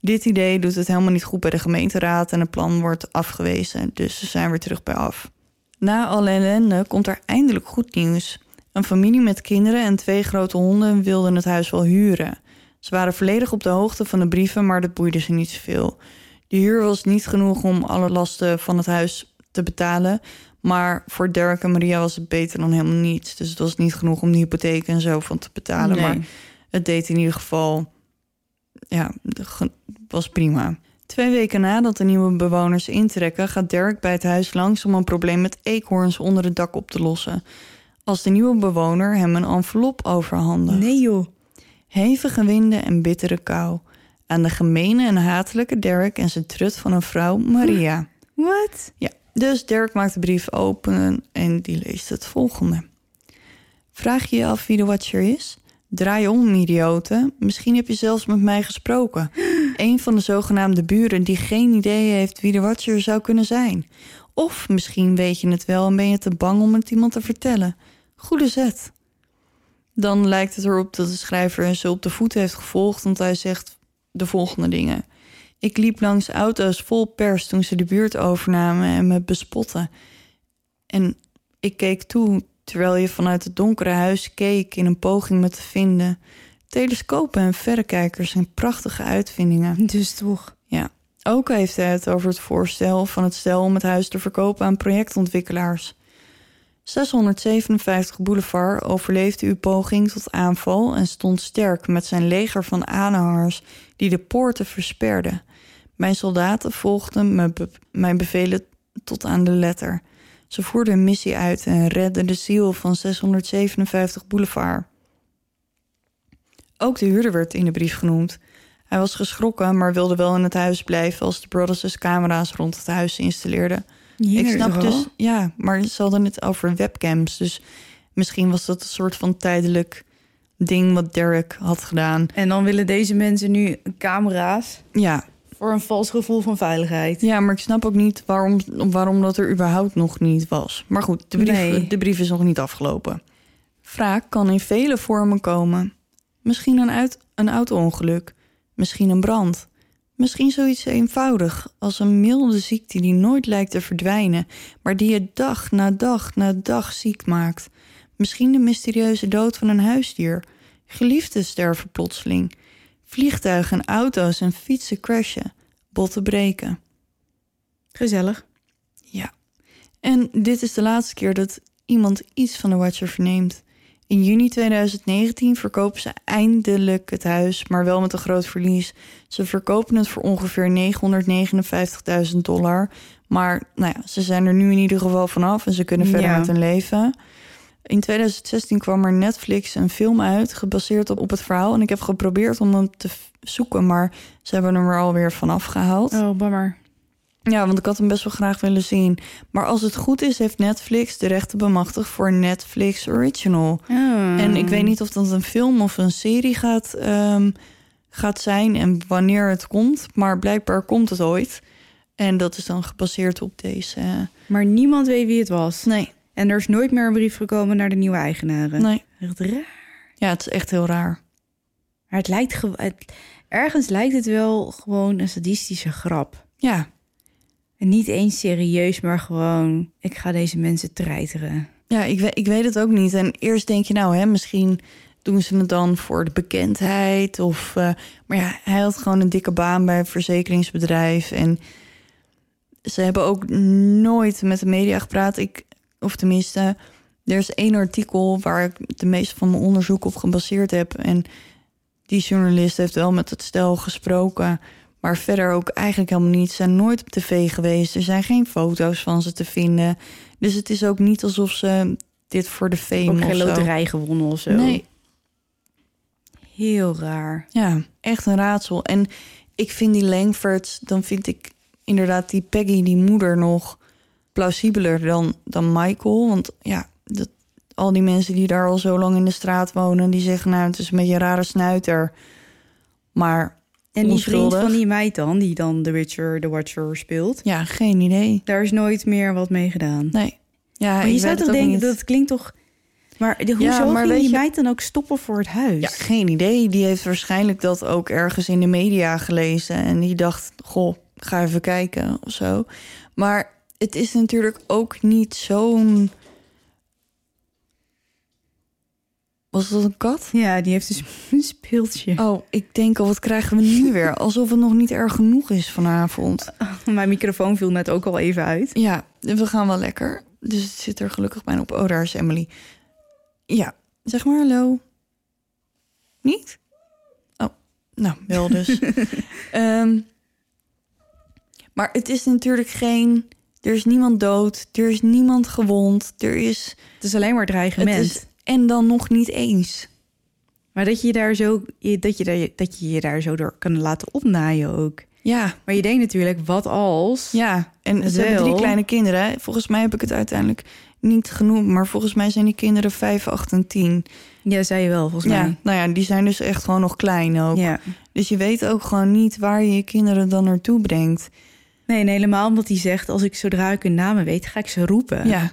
Dit idee doet het helemaal niet goed bij de gemeenteraad en het plan wordt afgewezen, dus ze zijn weer terug bij af. Na alle ellende komt er eindelijk goed nieuws. Een familie met kinderen en twee grote honden wilden het huis wel huren. Ze waren volledig op de hoogte van de brieven, maar dat boeide ze niet zoveel. De huur was niet genoeg om alle lasten van het huis te betalen. Maar voor Derek en Maria was het beter dan helemaal niets. Dus het was niet genoeg om de hypotheek en zo van te betalen. Nee. Maar het deed in ieder geval... Ja, was prima. Twee weken nadat de nieuwe bewoners intrekken... gaat Derek bij het huis langs om een probleem met eekhoorns onder het dak op te lossen. Als de nieuwe bewoner hem een envelop overhandigt. Nee joh. Hevige winden en bittere kou. Aan de gemene en hatelijke Derek en zijn trut van een vrouw, Maria. Wat? Ja, dus Derek maakt de brief open en die leest het volgende. Vraag je je af wie de Watcher is? Draai om, idioten. Misschien heb je zelfs met mij gesproken. Een van de zogenaamde buren die geen idee heeft wie de Watcher zou kunnen zijn. Of misschien weet je het wel en ben je te bang om het iemand te vertellen. Goede zet. Dan lijkt het erop dat de schrijver ze op de voet heeft gevolgd, want hij zegt de volgende dingen. Ik liep langs auto's vol pers toen ze de buurt overnamen en me bespotten. En ik keek toe terwijl je vanuit het donkere huis keek in een poging me te vinden. Telescopen en verrekijkers zijn prachtige uitvindingen. Dus toch. Ja. Ook heeft hij het over het voorstel van het stel om het huis te verkopen aan projectontwikkelaars. 657 Boulevard overleefde uw poging tot aanval en stond sterk met zijn leger van aanhangers die de poorten versperden. Mijn soldaten volgden mijn bevelen tot aan de letter. Ze voerden een missie uit en redden de ziel van 657 Boulevard. Ook de huurder werd in de brief genoemd. Hij was geschrokken, maar wilde wel in het huis blijven als de Brothers dus camera's rond het huis installeerden. Ik snap dus, ja, maar ze hadden het over webcams. Dus misschien was dat een soort van tijdelijk ding wat Derek had gedaan. En dan willen deze mensen nu camera's Ja, voor een vals gevoel van veiligheid. ja maar ik snap ook niet waarom, waarom dat er überhaupt nog niet was. Maar goed, de brief, Nee. de brief is nog niet afgelopen. Wraak kan in vele vormen komen. Misschien een, uit, een auto-ongeluk. Misschien een brand. Misschien zoiets eenvoudig als een milde ziekte die nooit lijkt te verdwijnen, maar die je dag na dag na dag ziek maakt. Misschien de mysterieuze dood van een huisdier. Geliefden sterven plotseling. Vliegtuigen, auto's en fietsen crashen. Botten breken. Gezellig. Ja. En dit is de laatste keer dat iemand iets van de Watcher verneemt. In juni 2019 verkopen ze eindelijk het huis, maar wel met een groot verlies. Ze verkopen het voor ongeveer 959.000 dollar. Maar nou ja, ze zijn er nu in ieder geval vanaf en ze kunnen verder Ja. met hun leven. In 2016 kwam er Netflix een film uit, gebaseerd op, op het verhaal. En ik heb geprobeerd om hem te zoeken, maar ze hebben hem er alweer vanaf gehaald. Oh, bammer. Ja, want ik had hem best wel graag willen zien. Maar als het goed is, heeft Netflix de rechten bemachtigd voor Netflix Original. Oh. En ik weet niet of dat een film of een serie gaat, ehm, gaat zijn en wanneer het komt. Maar blijkbaar komt het ooit. En dat is dan gebaseerd op deze. eh, Maar niemand weet wie het was. Nee, En er is nooit meer een brief gekomen naar de nieuwe eigenaren. nee. Echt raar. Ja, het is echt heel raar. Maar het lijkt het, ergens lijkt het wel gewoon een sadistische grap. Ja, En niet eens serieus, maar gewoon... ik ga deze mensen treiteren. ja ik, weet, ik weet het ook niet. En eerst denk je nou, hè, misschien doen ze het dan voor de bekendheid. Of, eh, maar ja, hij had gewoon een dikke baan bij een verzekeringsbedrijf. En ze hebben ook nooit met de media gepraat. Ik, of tenminste, er is één artikel waar ik de meeste van mijn onderzoek op gebaseerd heb. En die journalist heeft wel met het stel gesproken. Maar verder ook eigenlijk helemaal niet. Ze zijn nooit op tv geweest. Er zijn geen foto's van ze te vinden. Dus het is ook niet alsof ze dit voor de fame Ook of geen loterij gewonnen of zo. Nee, Heel raar. ja, echt een raadsel. En ik vind die Langfords, dan vind ik inderdaad die Peggy, die moeder, nog plausibeler dan, dan Michael. Want ja, dat, al die mensen die daar al zo lang in de straat wonen, die zeggen nou, het is een beetje een rare snuiter. Maar En die vriend van die meid dan, die dan The Witcher, The Watcher speelt... ja, geen idee. daar is nooit meer wat mee gedaan. Nee. Ja, maar je zou toch denken, dat klinkt toch... Maar de, hoezo Ja, maar ging die je- meid dan ook stoppen voor het huis? Ja, geen idee. Die heeft waarschijnlijk dat ook ergens in de media gelezen. En die dacht, goh, ga even kijken of zo. Maar het is natuurlijk ook niet zo'n... Was dat een kat? Ja, die heeft dus een speeltje. Oh, ik denk al, wat krijgen we nu weer? Alsof het nog niet erg genoeg is vanavond. Mijn microfoon viel net ook al even uit. Ja, we gaan wel lekker. Dus het zit er gelukkig bijna op. Oh, daar is Emily. Ja, zeg maar hallo. Niet? Oh, nou, wel dus. Ehm, maar het is natuurlijk geen... Er is niemand dood, er is niemand gewond, er is... Het is alleen maar dreigement. En dan nog niet eens. Maar dat je, daar zo, dat, je daar, dat je je daar zo door kan laten opnaaien ook. Ja, Maar je denkt natuurlijk, wat als? ja. En ze hebben drie kleine kinderen. Volgens mij heb ik het uiteindelijk niet genoemd... maar volgens mij zijn die kinderen 5, 8 en 10. Ja, zei je wel, volgens Ja, mij. nou ja, die zijn dus echt gewoon nog klein ook. Ja. Dus je weet ook gewoon niet waar je je kinderen dan naartoe brengt. Nee, en helemaal omdat hij zegt, als ik zodra ik hun namen weet, ga ik ze roepen. Ja.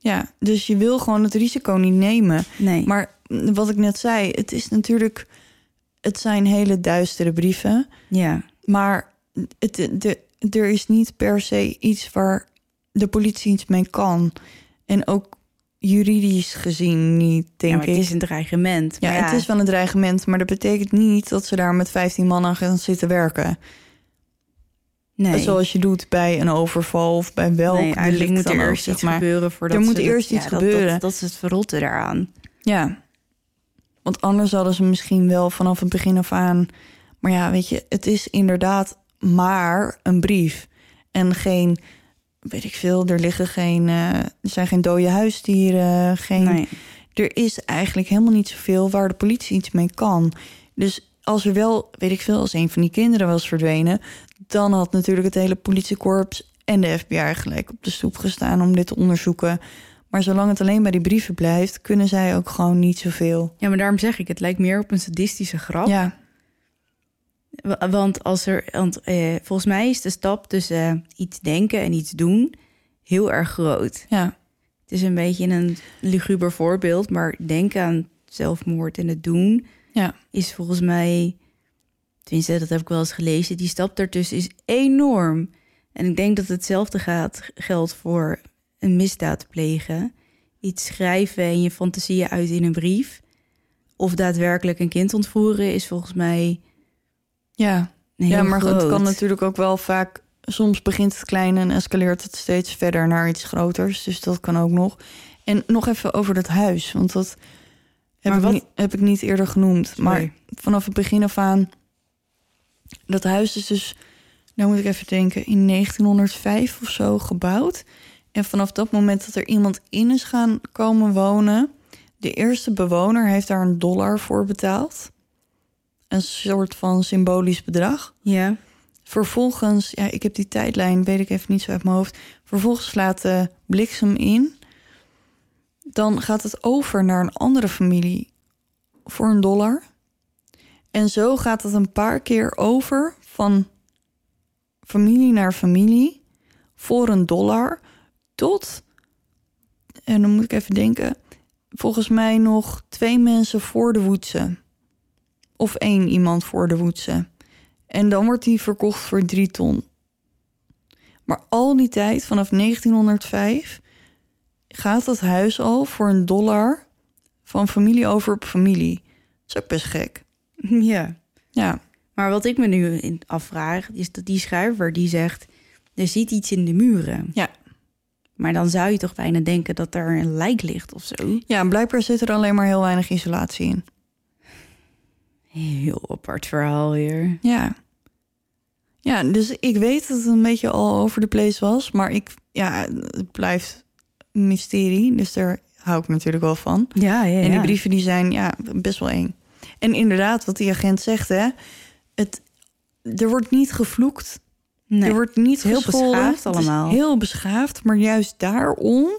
Ja, dus je wil gewoon het risico niet nemen. Nee. Maar wat ik net zei, het is natuurlijk... Het zijn hele duistere brieven. ja. Maar het, de, er is niet per se iets waar de politie iets mee kan. En ook juridisch gezien niet, denk ja, maar ik. het is een dreigement. ja, het is wel een dreigement, maar dat betekent niet dat ze daar met 15 man aan gaan zitten werken. Nee. Zoals je doet bij een overval of bij welk nee, eigenlijk moet er eerst iets maar. gebeuren voordat Er moet ze dat- eerst iets ja, gebeuren. Dat, dat, is het verrotte daaraan. Ja, want anders hadden ze misschien wel vanaf het begin af aan... Maar ja, weet je, het is inderdaad maar een brief. En geen, weet ik veel, er liggen geen... eh, er zijn geen dode huisdieren, geen... Nee. Er is eigenlijk helemaal niet zoveel waar de politie iets mee kan. Dus als er wel, weet ik veel, als een van die kinderen was verdwenen... dan had natuurlijk het hele politiekorps en de FBI gelijk op de stoep gestaan... om dit te onderzoeken... Maar zolang het alleen bij die brieven blijft, kunnen zij ook gewoon niet zoveel. Ja, maar daarom zeg ik, het lijkt meer op een sadistische grap. Ja, Wa- Want als er, want, eh, volgens mij is de stap tussen eh, iets denken en iets doen heel erg groot. ja, Het is een beetje een luguber voorbeeld, maar denken aan zelfmoord en het doen ja, is volgens mij, tenminste dat heb ik wel eens gelezen, die stap daartussen is enorm. En ik denk dat hetzelfde gaat, geldt voor een misdaad plegen. Iets schrijven en je fantasieën uit in een brief. Of daadwerkelijk een kind ontvoeren is volgens mij ja. ja, maar groot. het kan natuurlijk ook wel vaak... Soms begint het klein en escaleert het steeds verder naar iets groters. Dus dat kan ook nog. En nog even over dat huis, want dat heb, Maar ik, niet, heb ik niet eerder genoemd. Maar vanaf het begin af aan... Dat huis is dus, nou moet ik even denken, in 1905 of zo gebouwd. En vanaf dat moment dat er iemand in is gaan komen wonen, de eerste bewoner heeft daar een dollar voor betaald. Een soort van symbolisch bedrag. Ja. Vervolgens, ja, ik heb die tijdlijn, weet ik even niet zo uit mijn hoofd. Vervolgens slaat de bliksem in. Dan gaat het over naar een andere familie voor een dollar. En zo gaat het een paar keer over van familie naar familie voor een dollar tot, en dan moet ik even denken, volgens mij nog twee mensen voor de Woetse. Of één iemand voor de Woetse. En dan wordt die verkocht voor drie ton. Maar al die tijd, vanaf 1905, gaat dat huis al voor een dollar van familie over op familie. Dat is ook best gek. Ja. Ja, Maar wat ik me nu in- afvraag, is dat die schrijver die zegt... er zit iets in de muren. ja. Maar dan zou je toch bijna denken dat er een lijk ligt of zo. ja blijkbaar zit er alleen maar heel weinig isolatie in. Heel apart verhaal weer. Ja. Ja, dus ik weet dat het een beetje al over de place was. Maar ik, ja, het blijft mysterie. Dus daar hou ik natuurlijk wel van. Ja, ja, En die brieven die zijn ja, best wel eng. En inderdaad, wat die agent zegt, hè. Het, er wordt niet gevloekt. Nee. Er wordt niet Heel beschaafd allemaal. heel beschaafd. Maar juist daarom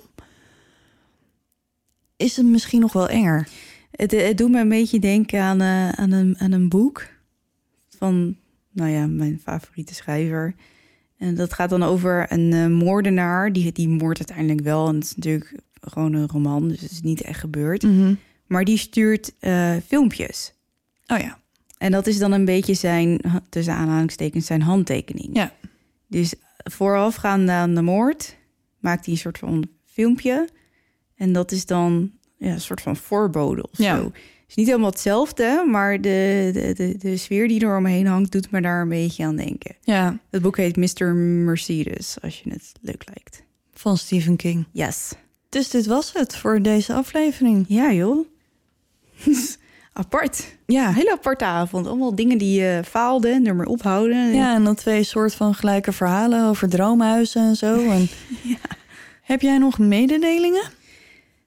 is het misschien nog wel enger. Het, het doet me een beetje denken aan, eh, aan, een, aan een boek van, nou ja, mijn favoriete schrijver. En dat gaat dan over een eh, moordenaar. Die, die moordt uiteindelijk wel. En het is natuurlijk gewoon een roman, dus het is niet echt gebeurd. Maar die stuurt eh, filmpjes. Oh ja. En dat is dan een beetje zijn, tussen aanhalingstekens, zijn handtekening. Ja. Dus voorafgaande aan de moord maakt hij een soort van filmpje. En dat is dan ja, een soort van voorbode of Ja. zo. Is niet helemaal hetzelfde, maar de, de, de, de sfeer die er omheen hangt... doet me daar een beetje aan denken. Ja, Het boek heet Mr. Mercedes, als je het leuk lijkt. van Stephen King. Yes. Dus dit was het voor deze aflevering. Ja, joh. Apart. Ja, Een hele aparte avond. Allemaal dingen die je faalden en er maar ophouden. ja en dan twee soort van gelijke verhalen over droomhuizen en zo. En... Heb jij nog mededelingen?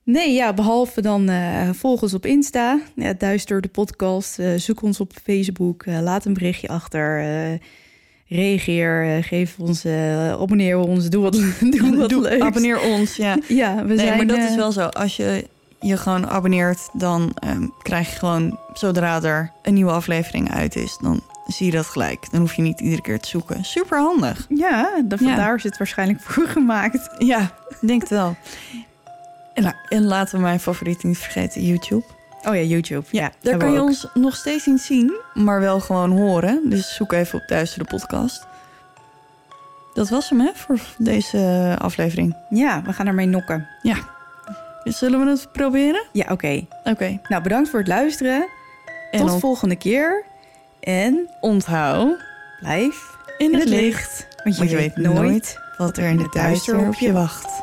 Nee, ja, behalve dan eh volg ons op Insta. Ja, Duister de podcast. Eh, zoek ons op Facebook. eh, laat een berichtje achter. reageer. geef ons, abonneer ons. Doe wat, doe wat leuks. Abonneer ons, ja. Ja, we Nee, zijn... maar dat is wel zo. Als je je gewoon abonneert, dan ehm, krijg je gewoon, zodra er een nieuwe aflevering uit is, dan zie je dat gelijk. Dan hoef je niet iedere keer te zoeken. Super handig. Ja, dan Ja. vandaar is het waarschijnlijk voor gemaakt. Ja, denk het wel. En, en laten we mijn favoriet niet vergeten, YouTube. Oh ja, YouTube. Ja, Daar kan je ook. ons nog steeds niet zien, maar wel gewoon horen. Dus zoek even op Duister de podcast. Dat was hem, hè, voor deze aflevering. Ja, we gaan ermee nokken. Dus zullen we het proberen? Ja, oké. Oké. Nou, bedankt voor het luisteren. En Tot on- volgende keer. En onthoud blijf in, in het het licht. licht. Want je, Want je weet nooit nooit wat er in het duister op je wacht.